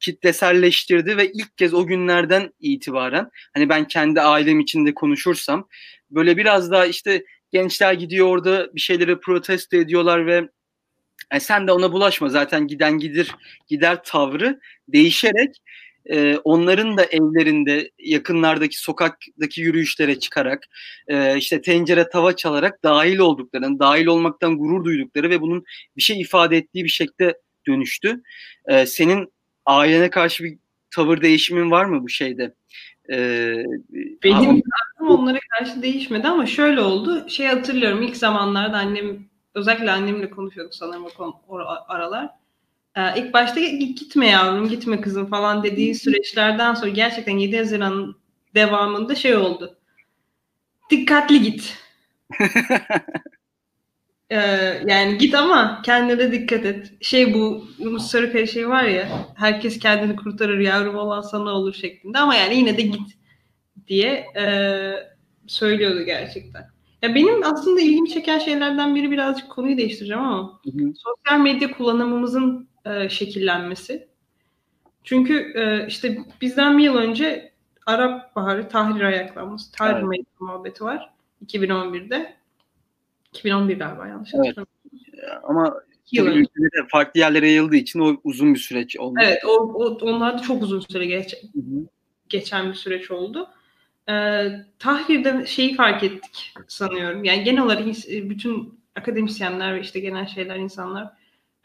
kitleselleştirdi ve ilk kez o günlerden itibaren hani ben kendi ailem içinde konuşursam böyle biraz daha işte gençler gidiyor orada bir şeyleri protesto ediyorlar ve e, sen de ona bulaşma zaten giden gidir gider tavrı değişerek e, onların da evlerinde yakınlardaki sokaktaki yürüyüşlere çıkarak e, işte tencere tava çalarak dahil olduklarını, dahil olmaktan gurur duydukları ve bunun bir şey ifade ettiği bir şekilde dönüştü. E, senin ailene karşı bir tavır değişimin var mı bu şeyde? E, Benim ama- tarzım onlara karşı değişmedi ama şöyle oldu. Şey hatırlıyorum ilk zamanlarda annem özellikle annemle konuşuyorduk sanırım o aralar. Ee, ilk başta "Git- gitme yavrum gitme kızım falan dediği süreçlerden sonra gerçekten 7 Haziran devamında şey oldu. Dikkatli git. Ee, yani git ama kendine dikkat et. Şey bu Yunus Sarıkaya şey var ya herkes kendini kurtarır yavrum olan sana olur şeklinde ama yani yine de git diye e, söylüyordu gerçekten. Ya benim aslında ilgimi çeken şeylerden biri birazcık konuyu değiştireceğim ama sosyal medya kullanımımızın e, şekillenmesi. Çünkü e, işte bizden bir yıl önce Arap Baharı Tahrir ayaklanması, Tahrir Evet. Meydanı muhabbeti var 2011'de. 2011 galiba yanlış Evet. ama ülkelere farklı yerlere yayıldığı için o uzun bir süreç oldu. Evet, o, o onlar da çok uzun süre geç, Hı hı. geçen bir süreç oldu. Ee, Tahrir'de şeyi fark ettik sanıyorum. Yani genel olarak bütün akademisyenler ve işte genel şeyler insanlar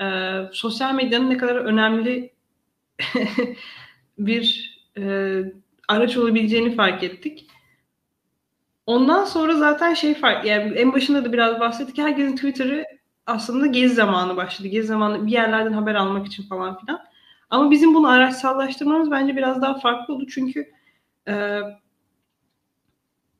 e, sosyal medyanın ne kadar önemli bir e, araç olabileceğini fark ettik. Ondan sonra zaten şey fark yani en başında da biraz bahsettik. Herkesin Twitter'ı aslında gezi zamanı başladı. Gezi zamanı bir yerlerden haber almak için falan filan. Ama bizim bunu araçsallaştırmamız bence biraz daha farklı oldu. Çünkü e,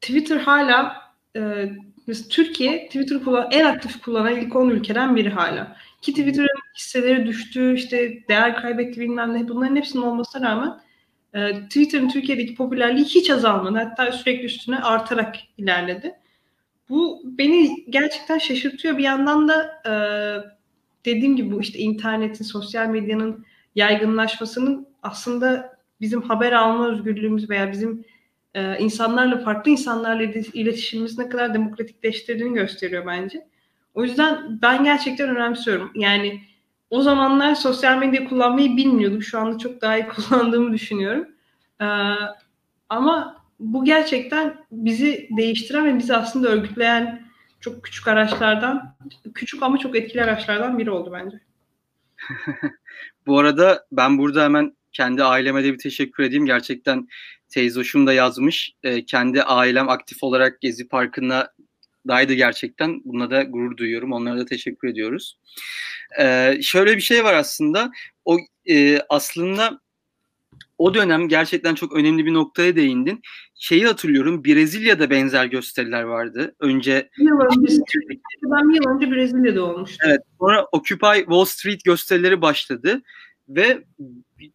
Twitter hala e, mesela Türkiye Twitter kullan en aktif kullanan ilk 10 ülkeden biri hala. Ki Twitter'ın hisseleri düştü, işte değer kaybetti bilmem ne. Bunların hepsinin olmasına rağmen e, Twitter'ın Türkiye'deki popülerliği hiç azalmadı. Hatta sürekli üstüne artarak ilerledi. Bu beni gerçekten şaşırtıyor. Bir yandan da e, dediğim gibi bu işte internetin, sosyal medyanın yaygınlaşmasının aslında bizim haber alma özgürlüğümüz veya bizim e, insanlarla farklı insanlarla ilet- iletişimimiz ne kadar demokratikleştirdiğini gösteriyor bence. O yüzden ben gerçekten önemsiyorum. Yani o zamanlar sosyal medya kullanmayı bilmiyordum. Şu anda çok daha iyi kullandığımı düşünüyorum. Ee, ama bu gerçekten bizi değiştiren ve bizi aslında örgütleyen çok küçük araçlardan, küçük ama çok etkili araçlardan biri oldu bence. bu arada ben burada hemen kendi aileme de bir teşekkür edeyim. Gerçekten teyzoşum da yazmış. E, kendi ailem aktif olarak Gezi Parkı'na daydı gerçekten. Buna da gurur duyuyorum. Onlara da teşekkür ediyoruz. E, şöyle bir şey var aslında. O e, aslında o dönem gerçekten çok önemli bir noktaya değindin. Şeyi hatırlıyorum Brezilya'da benzer gösteriler vardı. Önce yıl önce, ben bir yıl önce Brezilya'da olmuştum. Evet. Sonra Occupy Wall Street gösterileri başladı ve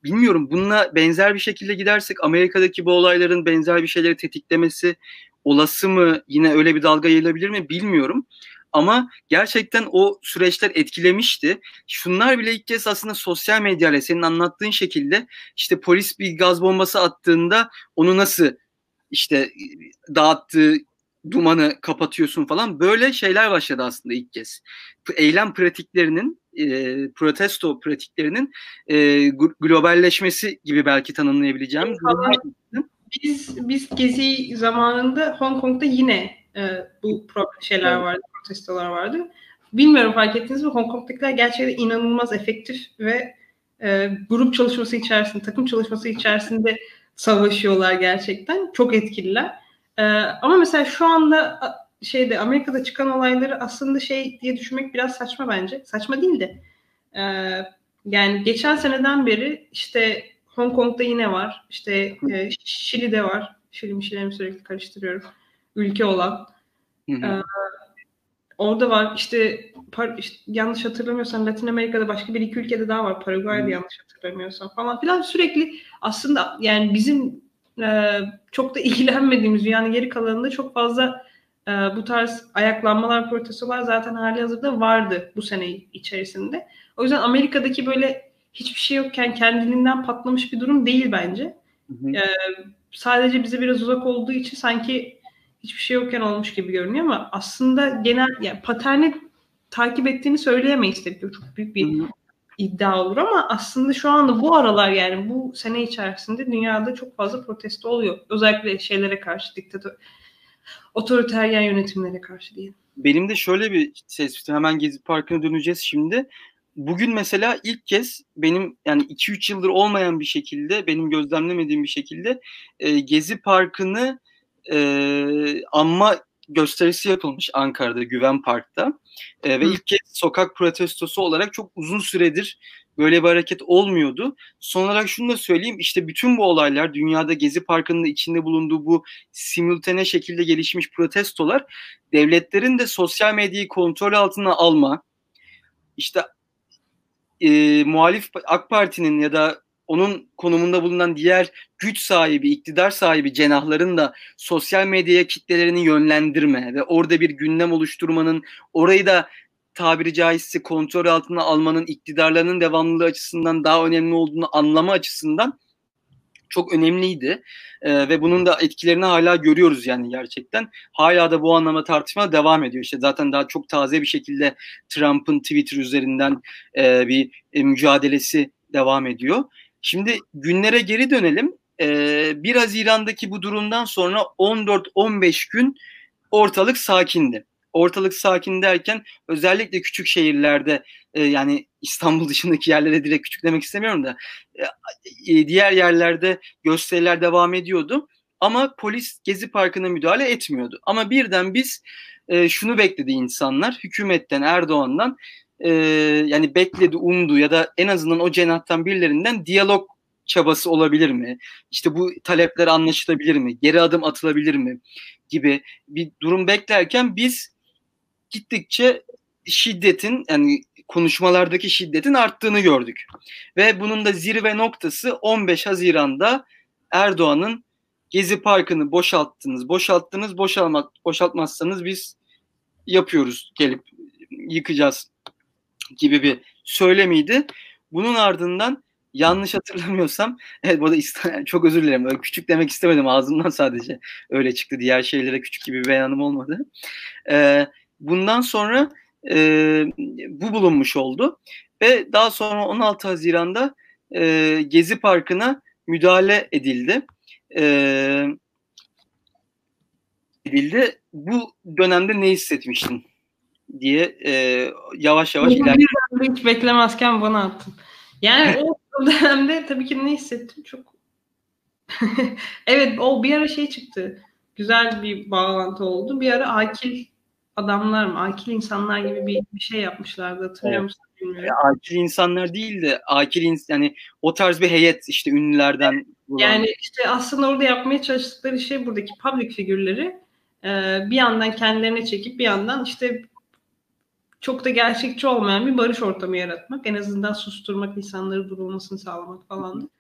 bilmiyorum bununla benzer bir şekilde gidersek Amerika'daki bu olayların benzer bir şeyleri tetiklemesi olası mı? Yine öyle bir dalga yayılabilir mi? Bilmiyorum. Ama gerçekten o süreçler etkilemişti. Şunlar bile ilk kez aslında sosyal medyayla senin anlattığın şekilde işte polis bir gaz bombası attığında onu nasıl işte dağıttığı dumanı kapatıyorsun falan böyle şeyler başladı aslında ilk kez. Eylem pratiklerinin e, protesto pratiklerinin e, globalleşmesi gibi belki tanımlayabileceğim. Biz biz gezi zamanında Hong Kong'da yine e, bu şeyler vardı, protestolar vardı. Bilmiyorum fark ettiniz mi? Hong Kong'dakiler gerçekten inanılmaz efektif ve e, grup çalışması içerisinde, takım çalışması içerisinde savaşıyorlar gerçekten. Çok etkililer. E, ama mesela şu anda şeyde Amerika'da çıkan olayları aslında şey diye düşünmek biraz saçma bence. Saçma değil de. E, yani geçen seneden beri işte Hong Kong'da yine var. İşte e, Şili'de var. Şili Şili'mi sürekli karıştırıyorum. Ülke olan. Hı hı. E, orada var. İşte, par, işte yanlış hatırlamıyorsam Latin Amerika'da başka bir iki ülkede daha var. Paraguay'da yanlış hatırlamıyorsam falan filan. Sürekli aslında yani bizim e, çok da ilgilenmediğimiz dünyanın geri kalanında çok fazla e, bu tarz ayaklanmalar, protestolar zaten hali hazırda vardı bu sene içerisinde. O yüzden Amerika'daki böyle hiçbir şey yokken kendiliğinden patlamış bir durum değil bence. Hı hı. E, sadece bize biraz uzak olduğu için sanki hiçbir şey yokken olmuş gibi görünüyor ama aslında genel yani paterni takip ettiğini söyleyemeyiz tabii. Çok büyük bir hı hı. İddia olur ama aslında şu anda bu aralar yani bu sene içerisinde dünyada çok fazla protesto oluyor. Özellikle şeylere karşı diktatör otoriteryen yönetimlere karşı diyelim. Benim de şöyle bir tespitim hemen Gezi Parkı'na döneceğiz şimdi. Bugün mesela ilk kez benim yani 2-3 yıldır olmayan bir şekilde benim gözlemlemediğim bir şekilde e, Gezi Parkı'nı e, anma gösterisi yapılmış Ankara'da Güven Park'ta e, ve Hı. ilk kez sokak protestosu olarak çok uzun süredir böyle bir hareket olmuyordu. Son olarak şunu da söyleyeyim işte bütün bu olaylar dünyada Gezi Parkı'nın içinde bulunduğu bu simultane şekilde gelişmiş protestolar devletlerin de sosyal medyayı kontrol altına alma işte e, muhalif AK Parti'nin ya da onun konumunda bulunan diğer güç sahibi, iktidar sahibi cenahların da sosyal medyaya kitlelerini yönlendirme ve orada bir gündem oluşturmanın, orayı da tabiri caizse kontrol altına almanın iktidarlarının devamlılığı açısından daha önemli olduğunu anlama açısından çok önemliydi. Ee, ve bunun da etkilerini hala görüyoruz yani gerçekten. Hala da bu anlamda tartışma devam ediyor. İşte zaten daha çok taze bir şekilde Trump'ın Twitter üzerinden e, bir e, mücadelesi devam ediyor. Şimdi günlere geri dönelim. Ee, 1 Haziran'daki bu durumdan sonra 14-15 gün ortalık sakindi ortalık sakin derken özellikle küçük şehirlerde e, yani İstanbul dışındaki yerlere direkt küçük demek istemiyorum da e, e, diğer yerlerde gösteriler devam ediyordu. Ama polis Gezi Parkı'na müdahale etmiyordu. Ama birden biz e, şunu bekledi insanlar hükümetten Erdoğan'dan e, yani bekledi umdu ya da en azından o cenahtan birilerinden diyalog çabası olabilir mi? İşte bu talepler anlaşılabilir mi? Geri adım atılabilir mi? Gibi bir durum beklerken biz gittikçe şiddetin yani konuşmalardaki şiddetin arttığını gördük. Ve bunun da zirve noktası 15 Haziran'da Erdoğan'ın Gezi Parkı'nı boşalttınız, boşalttınız, boşalmak, boşaltmazsanız biz yapıyoruz gelip yıkacağız gibi bir söylemiydi. Bunun ardından yanlış hatırlamıyorsam evet bu da çok özür dilerim öyle küçük demek istemedim ağzımdan sadece öyle çıktı diğer şeylere küçük gibi bir beyanım olmadı. Ee, Bundan sonra e, bu bulunmuş oldu. ve daha sonra 16 Haziran'da e, Gezi Parkı'na müdahale edildi. E, edildi. Bu dönemde ne hissetmiştin diye e, yavaş yavaş ilerledim. Hiç beklemezken bana attın. Yani o dönemde tabii ki ne hissettim çok evet o bir ara şey çıktı. Güzel bir bağlantı oldu. Bir ara akil adamlar mı, akil insanlar gibi bir, bir şey yapmışlardı. Hatırlıyor evet. musun? Bilmiyorum. Ya, akil insanlar değil de akil ins yani o tarz bir heyet işte ünlülerden. Yani işte aslında orada yapmaya çalıştıkları şey buradaki public figürleri e, bir yandan kendilerine çekip bir yandan işte çok da gerçekçi olmayan bir barış ortamı yaratmak. En azından susturmak, insanları durulmasını sağlamak falan.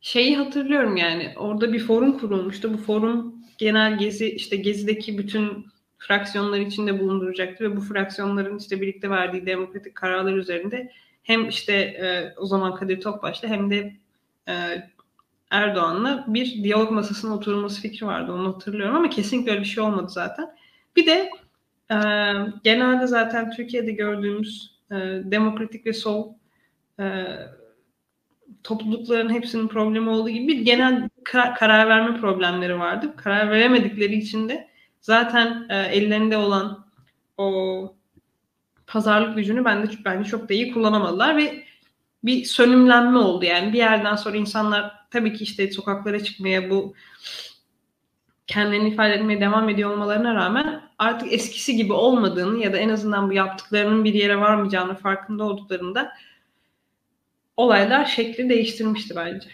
Şeyi hatırlıyorum yani orada bir forum kurulmuştu. Bu forum genel gezi işte gezideki bütün fraksiyonlar içinde bulunduracaktı ve bu fraksiyonların işte birlikte verdiği demokratik kararlar üzerinde hem işte e, o zaman Kadir Topbaş'la hem de e, Erdoğan'la bir diyalog masasına oturulması fikri vardı. Onu hatırlıyorum ama kesinlikle öyle bir şey olmadı zaten. Bir de e, genelde zaten Türkiye'de gördüğümüz e, demokratik ve sol e, toplulukların hepsinin problemi olduğu gibi bir genel kar- karar verme problemleri vardı. Karar veremedikleri için de zaten e, ellerinde olan o pazarlık gücünü bence, bence çok da iyi kullanamadılar ve bir sönümlenme oldu. Yani bir yerden sonra insanlar tabii ki işte sokaklara çıkmaya bu kendilerini ifade etmeye devam ediyor olmalarına rağmen artık eskisi gibi olmadığını ya da en azından bu yaptıklarının bir yere varmayacağını farkında olduklarında olaylar şekli değiştirmişti bence.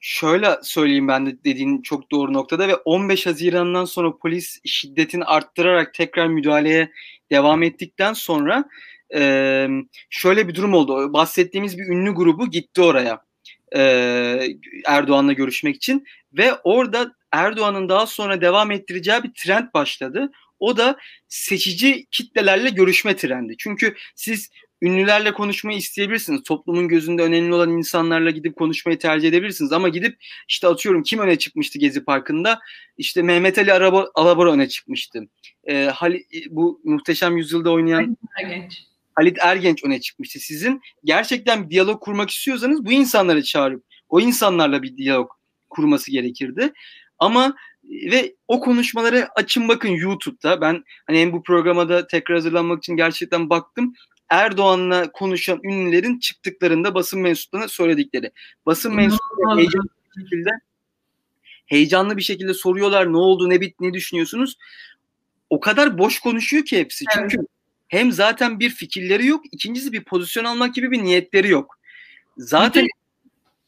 Şöyle söyleyeyim ben de dediğin çok doğru noktada ve 15 Haziran'dan sonra polis şiddetini arttırarak tekrar müdahaleye devam ettikten sonra şöyle bir durum oldu. Bahsettiğimiz bir ünlü grubu gitti oraya Erdoğan'la görüşmek için ve orada Erdoğan'ın daha sonra devam ettireceği bir trend başladı. O da seçici kitlelerle görüşme trendi. Çünkü siz ünlülerle konuşmayı isteyebilirsiniz. Toplumun gözünde önemli olan insanlarla gidip konuşmayı tercih edebilirsiniz. Ama gidip işte atıyorum kim öne çıkmıştı Gezi Parkı'nda? İşte Mehmet Ali Araba, Alabora öne çıkmıştı. Ee, Hali, bu muhteşem yüzyılda oynayan Ergenç. Halit Ergenç öne çıkmıştı. Sizin gerçekten bir diyalog kurmak istiyorsanız bu insanları çağırıp o insanlarla bir diyalog kurması gerekirdi. Ama ve o konuşmaları açın bakın YouTube'da. Ben hani hem bu programa da tekrar hazırlanmak için gerçekten baktım. Erdoğan'la konuşan ünlülerin çıktıklarında basın mensuplarına söyledikleri. Basın mensupları heyecanlı bir şekilde heyecanlı bir şekilde soruyorlar ne oldu ne bit ne düşünüyorsunuz? O kadar boş konuşuyor ki hepsi. Evet. Çünkü hem zaten bir fikirleri yok, ikincisi bir pozisyon almak gibi bir niyetleri yok. Zaten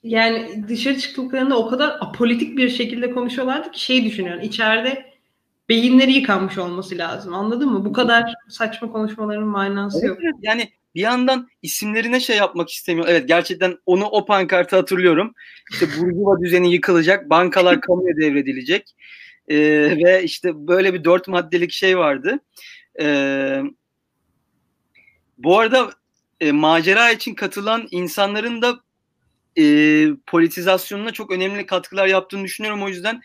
yani dışarı çıktıklarında o kadar apolitik bir şekilde konuşuyorlardı ki şey düşünüyorum. içeride beyinleri yıkanmış olması lazım. Anladın mı? Bu kadar saçma konuşmaların manası evet, yok. Evet, yani bir yandan isimlerine şey yapmak istemiyor. Evet gerçekten onu o pankartı hatırlıyorum. İşte Burjuva düzeni yıkılacak, bankalar kamuya devredilecek. Ee, ve işte böyle bir dört maddelik şey vardı. Ee, bu arada e, macera için katılan insanların da e, politizasyonuna çok önemli katkılar yaptığını düşünüyorum. O yüzden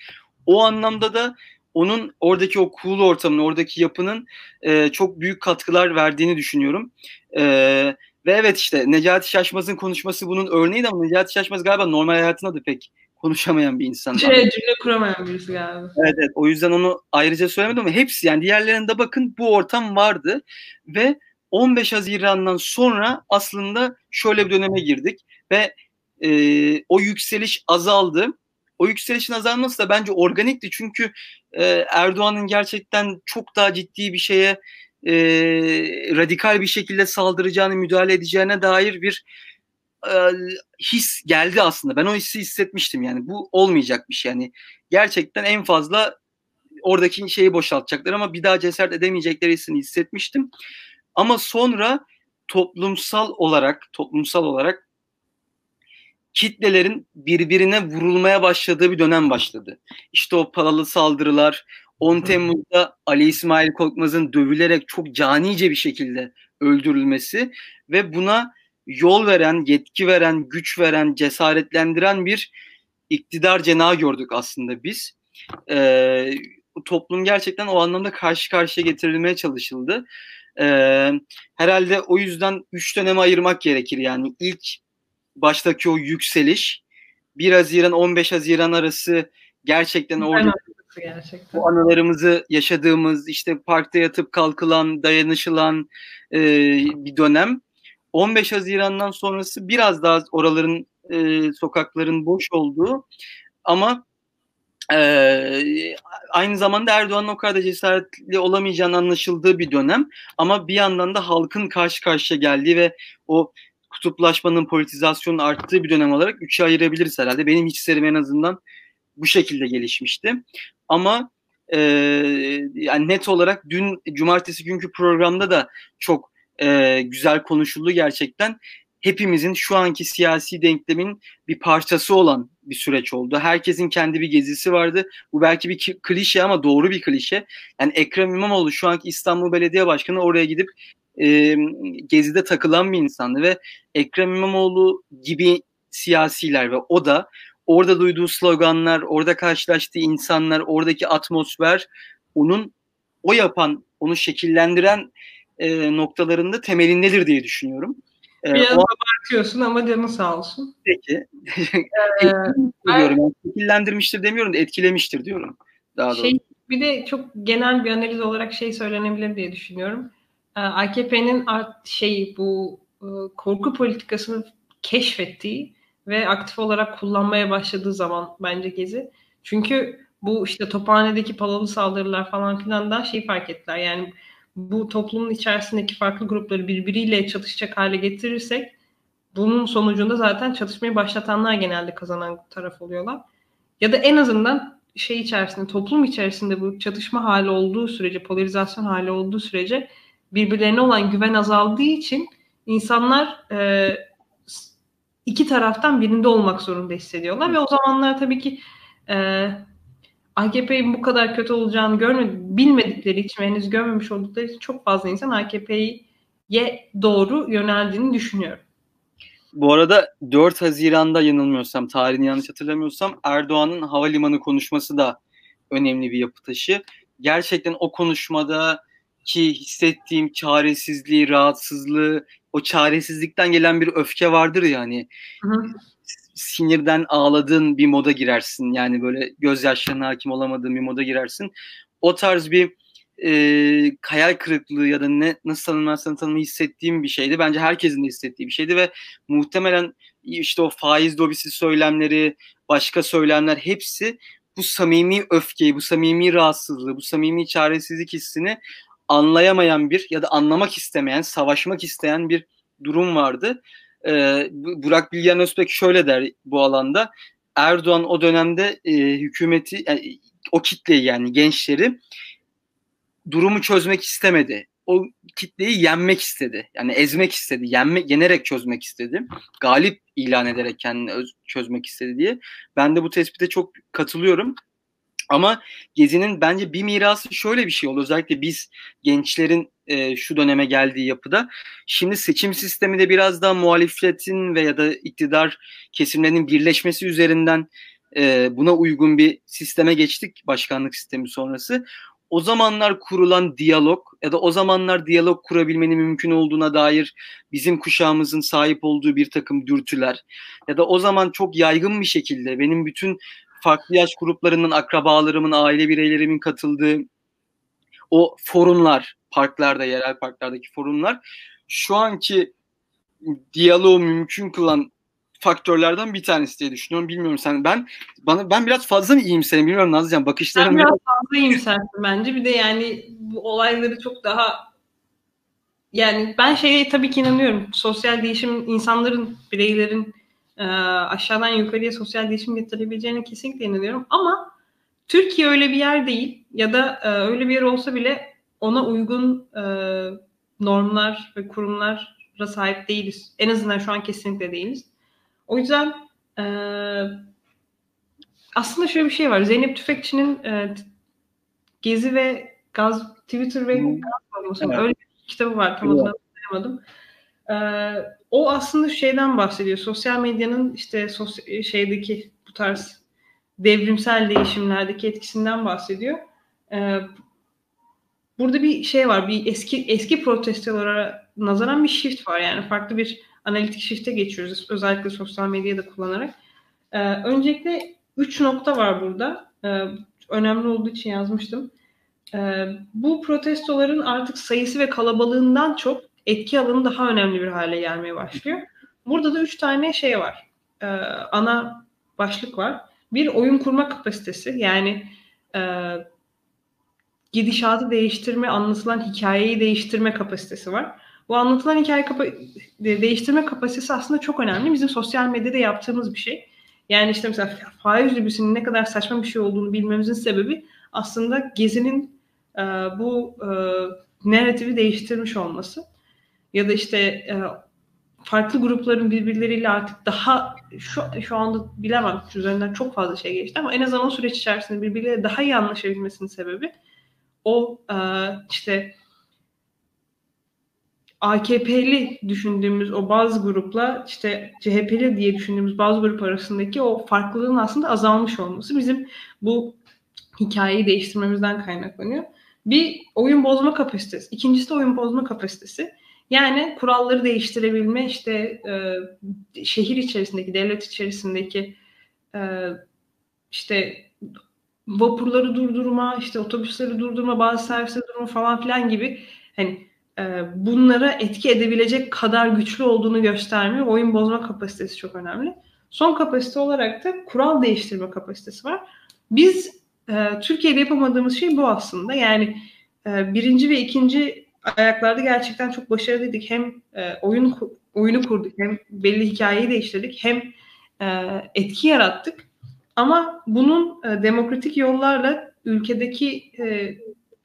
o anlamda da onun oradaki o cool ortamın, oradaki yapının e, çok büyük katkılar verdiğini düşünüyorum. E, ve evet işte Necati Şaşmaz'ın konuşması bunun örneği de ama Necati Şaşmaz galiba normal hayatında da pek konuşamayan bir insan. Şey, cümle kuramayan birisi galiba. Evet, evet o yüzden onu ayrıca söylemedim ama hepsi yani diğerlerinde bakın bu ortam vardı ve 15 Haziran'dan sonra aslında şöyle bir döneme girdik ve e, o yükseliş azaldı o yükselişin azalması da bence organikti. Çünkü e, Erdoğan'ın gerçekten çok daha ciddi bir şeye e, radikal bir şekilde saldıracağını, müdahale edeceğine dair bir e, his geldi aslında. Ben o hissi hissetmiştim yani. Bu olmayacak bir şey. Yani gerçekten en fazla oradaki şeyi boşaltacaklar ama bir daha cesaret edemeyecekleri hissini hissetmiştim. Ama sonra toplumsal olarak toplumsal olarak kitlelerin birbirine vurulmaya başladığı bir dönem başladı. İşte o paralı saldırılar, 10 Temmuz'da Ali İsmail Korkmaz'ın dövülerek çok canice bir şekilde öldürülmesi ve buna yol veren, yetki veren, güç veren, cesaretlendiren bir iktidar cenahı gördük aslında biz. Ee, toplum gerçekten o anlamda karşı karşıya getirilmeye çalışıldı. E, herhalde o yüzden üç döneme ayırmak gerekir. Yani ilk baştaki o yükseliş 1 Haziran 15 Haziran arası gerçekten orada gerçekten. bu anılarımızı yaşadığımız işte parkta yatıp kalkılan, dayanışılan e, bir dönem. 15 Haziran'dan sonrası biraz daha oraların e, sokakların boş olduğu ama e, aynı zamanda Erdoğan'ın o kadar cesaretli olamayacağını anlaşıldığı bir dönem ama bir yandan da halkın karşı karşıya geldiği ve o kutuplaşmanın, politizasyonun arttığı bir dönem olarak üçe ayırabiliriz herhalde. Benim hislerim en azından bu şekilde gelişmişti. Ama e, yani net olarak dün cumartesi günkü programda da çok e, güzel konuşuldu gerçekten. Hepimizin şu anki siyasi denklemin bir parçası olan bir süreç oldu. Herkesin kendi bir gezisi vardı. Bu belki bir klişe ama doğru bir klişe. Yani Ekrem İmamoğlu şu anki İstanbul Belediye Başkanı oraya gidip e, gezide takılan bir insandı ve Ekrem İmamoğlu gibi siyasiler ve o da orada duyduğu sloganlar, orada karşılaştığı insanlar, oradaki atmosfer onun o yapan, onu şekillendiren e, noktalarında temelindedir diye düşünüyorum. Biraz o, abartıyorsun ama canın sağ olsun. Peki. ee, diyorum. Yani şekillendirmiştir demiyorum da etkilemiştir diyorum. Daha şey, doğru. Bir de çok genel bir analiz olarak şey söylenebilir diye düşünüyorum. Ee, AKP'nin şey bu e, korku politikasını keşfettiği ve aktif olarak kullanmaya başladığı zaman bence Gezi. Çünkü bu işte Tophane'deki palalı saldırılar falan filan da şey fark ettiler. Yani bu toplumun içerisindeki farklı grupları birbiriyle çatışacak hale getirirsek bunun sonucunda zaten çatışmayı başlatanlar genelde kazanan taraf oluyorlar. Ya da en azından şey içerisinde, toplum içerisinde bu çatışma hali olduğu sürece, polarizasyon hali olduğu sürece birbirlerine olan güven azaldığı için insanlar e, iki taraftan birinde olmak zorunda hissediyorlar ve o zamanlar tabii ki e, AKP'nin bu kadar kötü olacağını görmedi, bilmedikleri için henüz görmemiş oldukları için çok fazla insan AKP'ye doğru yöneldiğini düşünüyorum. Bu arada 4 Haziran'da yanılmıyorsam, tarihini yanlış hatırlamıyorsam Erdoğan'ın havalimanı konuşması da önemli bir yapı taşı. Gerçekten o konuşmada ki hissettiğim çaresizliği, rahatsızlığı, o çaresizlikten gelen bir öfke vardır yani. Hı Sinirden ağladığın bir moda girersin. Yani böyle gözyaşlarına hakim olamadığın bir moda girersin. O tarz bir e, hayal kırıklığı ya da ne nasıl tanımlarsan tanımı hissettiğim bir şeydi. Bence herkesin de hissettiği bir şeydi ve muhtemelen işte o faiz lobisi söylemleri, başka söylemler hepsi bu samimi öfkeyi, bu samimi rahatsızlığı, bu samimi çaresizlik hissini anlayamayan bir ya da anlamak istemeyen, savaşmak isteyen bir durum vardı. Ee, Burak Bilgen Özbek şöyle der bu alanda. Erdoğan o dönemde e, hükümeti, yani, o kitleyi yani gençleri durumu çözmek istemedi. O kitleyi yenmek istedi. Yani ezmek istedi. Yenme, yenerek çözmek istedi. Galip ilan ederek kendini öz, çözmek istedi diye. Ben de bu tespite çok katılıyorum. Ama Gezi'nin bence bir mirası şöyle bir şey oldu. Özellikle biz gençlerin e, şu döneme geldiği yapıda. Şimdi seçim sistemi de biraz daha muhalefetin ve ya da iktidar kesimlerinin birleşmesi üzerinden e, buna uygun bir sisteme geçtik başkanlık sistemi sonrası. O zamanlar kurulan diyalog ya da o zamanlar diyalog kurabilmenin mümkün olduğuna dair bizim kuşağımızın sahip olduğu bir takım dürtüler ya da o zaman çok yaygın bir şekilde benim bütün farklı yaş gruplarının akrabalarımın, aile bireylerimin katıldığı o forumlar, parklarda, yerel parklardaki forumlar şu anki diyaloğu mümkün kılan faktörlerden bir tanesi diye düşünüyorum. Bilmiyorum sen ben bana ben biraz fazla mı iyimserim bilmiyorum Nazlıcan bakışlarım. Ben biraz fazla iyimsersin bence. Bir de yani bu olayları çok daha yani ben şeye tabii ki inanıyorum. Sosyal değişim insanların, bireylerin e, aşağıdan yukarıya sosyal değişim getirebileceğine kesinlikle inanıyorum. Ama Türkiye öyle bir yer değil ya da e, öyle bir yer olsa bile ona uygun e, normlar ve kurumlara sahip değiliz. En azından şu an kesinlikle değiliz. O yüzden e, aslında şöyle bir şey var. Zeynep Tüfekçi'nin e, Gezi ve Gaz Twitter ve. Gaz evet. öyle bir kitabı var. Tam adını hatırlayamadım. Ee, o aslında şeyden bahsediyor. Sosyal medyanın işte sos- şeydeki bu tarz devrimsel değişimlerdeki etkisinden bahsediyor. Ee, burada bir şey var. Bir eski eski protestolara nazaran bir shift var. Yani farklı bir analitik shift'e geçiyoruz. Özellikle sosyal medyayı da kullanarak. Ee, öncelikle üç nokta var burada. Ee, önemli olduğu için yazmıştım. Ee, bu protestoların artık sayısı ve kalabalığından çok etki alanı daha önemli bir hale gelmeye başlıyor. Burada da üç tane şey var. Ee, ana başlık var. Bir oyun kurma kapasitesi. Yani e, gidişatı değiştirme, anlatılan hikayeyi değiştirme kapasitesi var. Bu anlatılan hikaye kapa- değiştirme kapasitesi aslında çok önemli. Bizim sosyal medyada yaptığımız bir şey. Yani işte mesela faiz rübüsünün ne kadar saçma bir şey olduğunu bilmemizin sebebi aslında Gezi'nin e, bu e, narratifi değiştirmiş olması. Ya da işte e, farklı grupların birbirleriyle artık daha şu, şu anda bilemem üzerinden çok fazla şey geçti ama en azından o süreç içerisinde birbirleriyle daha iyi anlaşabilmesinin sebebi o e, işte AKP'li düşündüğümüz o bazı grupla işte CHP'li diye düşündüğümüz bazı grup arasındaki o farklılığın aslında azalmış olması bizim bu hikayeyi değiştirmemizden kaynaklanıyor. Bir oyun bozma kapasitesi. İkincisi de oyun bozma kapasitesi. Yani kuralları değiştirebilme işte e, şehir içerisindeki, devlet içerisindeki e, işte vapurları durdurma, işte otobüsleri durdurma, bazı servisleri durdurma falan filan gibi hani e, bunlara etki edebilecek kadar güçlü olduğunu gösterme, oyun bozma kapasitesi çok önemli. Son kapasite olarak da kural değiştirme kapasitesi var. Biz e, Türkiye'de yapamadığımız şey bu aslında. Yani e, birinci ve ikinci ayaklarda gerçekten çok başarılıydık. Hem e, oyun oyunu kurduk, hem belli hikayeyi değiştirdik, hem e, etki yarattık. Ama bunun e, demokratik yollarla ülkedeki e,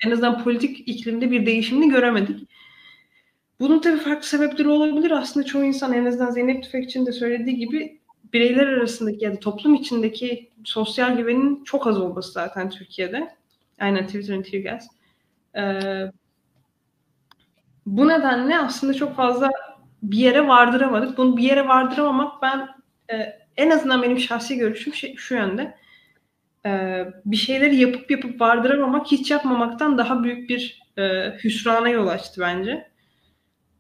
en azından politik iklimde bir değişimini göremedik. Bunun tabii farklı sebepleri olabilir. Aslında çoğu insan en azından Zeynep Tüfekçi'nin de söylediği gibi bireyler arasındaki ya da toplum içindeki sosyal güvenin çok az olması zaten Türkiye'de. Aynen Twitter'ın Tirgas. Ee, bu nedenle aslında çok fazla bir yere vardıramadık. Bunu bir yere vardıramamak ben e, en azından benim şahsi görüşüm şey, şu yönde. E, bir şeyleri yapıp yapıp vardıramamak hiç yapmamaktan daha büyük bir e, hüsrana yol açtı bence.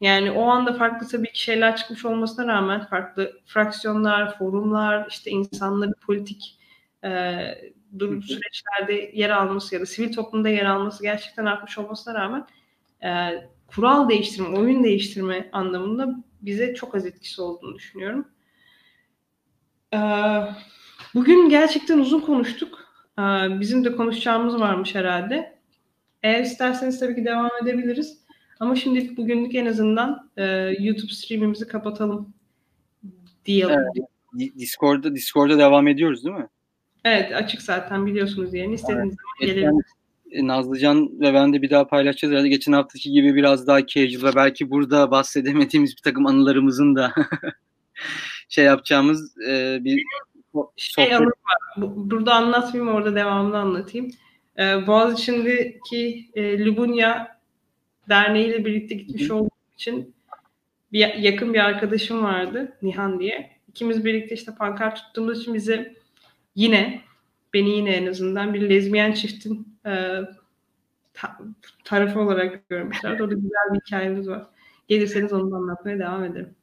Yani o anda farklı tabii ki şeyler çıkmış olmasına rağmen farklı fraksiyonlar, forumlar, işte insanların politik e, durum süreçlerde yer alması ya da sivil toplumda yer alması gerçekten artmış olmasına rağmen e, kural değiştirme, oyun değiştirme anlamında bize çok az etkisi olduğunu düşünüyorum. E, bugün gerçekten uzun konuştuk. E, bizim de konuşacağımız varmış herhalde. Eğer isterseniz tabii ki devam edebiliriz. Ama şimdilik bugünlük en azından e, YouTube streamimizi kapatalım diyelim. Evet. Discord'da Discord'da devam ediyoruz değil mi? Evet açık zaten biliyorsunuz yani istediğiniz evet. zaman gelebilirsiniz. E, Nazlıcan ve ben de bir daha paylaşacağız. Yani geçen haftaki gibi biraz daha casual ve belki burada bahsedemediğimiz bir takım anılarımızın da şey yapacağımız e, bir şey var. Burada anlatmayayım orada devamını anlatayım. Ee, Boğaziçi'ndeki e, Lubunya derneğiyle birlikte gitmiş olduğum için bir yakın bir arkadaşım vardı Nihan diye. İkimiz birlikte işte pankart tuttuğumuz için bizi yine beni yine en azından bir lezbiyen çiftin e, ta, tarafı olarak görmüşler. Orada güzel bir hikayemiz var. Gelirseniz onu da anlatmaya devam ederim.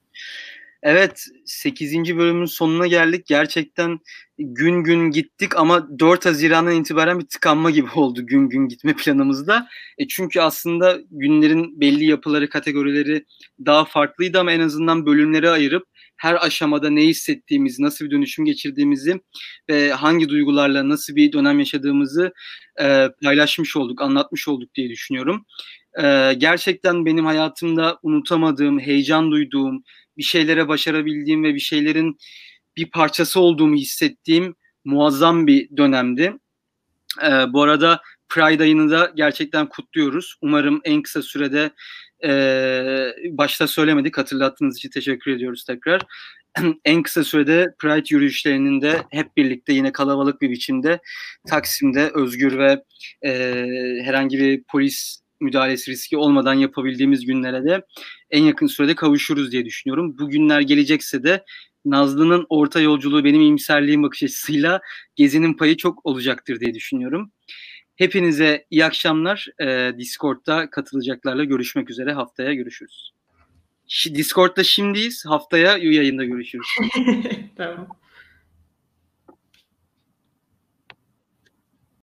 Evet 8. bölümün sonuna geldik. Gerçekten gün gün gittik ama 4 Haziran'dan itibaren bir tıkanma gibi oldu gün gün gitme planımızda. E çünkü aslında günlerin belli yapıları, kategorileri daha farklıydı ama en azından bölümlere ayırıp her aşamada ne hissettiğimizi, nasıl bir dönüşüm geçirdiğimizi ve hangi duygularla nasıl bir dönem yaşadığımızı e, paylaşmış olduk, anlatmış olduk diye düşünüyorum. E, gerçekten benim hayatımda unutamadığım, heyecan duyduğum, bir şeylere başarabildiğim ve bir şeylerin bir parçası olduğumu hissettiğim muazzam bir dönemdi. Ee, bu arada Pride ayını da gerçekten kutluyoruz. Umarım en kısa sürede e, başta söylemedik hatırlattığınız için teşekkür ediyoruz tekrar. en kısa sürede Pride yürüyüşlerinin de hep birlikte yine kalabalık bir biçimde Taksim'de özgür ve e, herhangi bir polis müdahalesi riski olmadan yapabildiğimiz günlere de en yakın sürede kavuşuruz diye düşünüyorum. Bu günler gelecekse de Nazlı'nın orta yolculuğu benim iyimserliğim bakış açısıyla Gezi'nin payı çok olacaktır diye düşünüyorum. Hepinize iyi akşamlar. Ee, Discord'da katılacaklarla görüşmek üzere. Haftaya görüşürüz. Discord'da şimdiyiz. Haftaya yayında görüşürüz. tamam.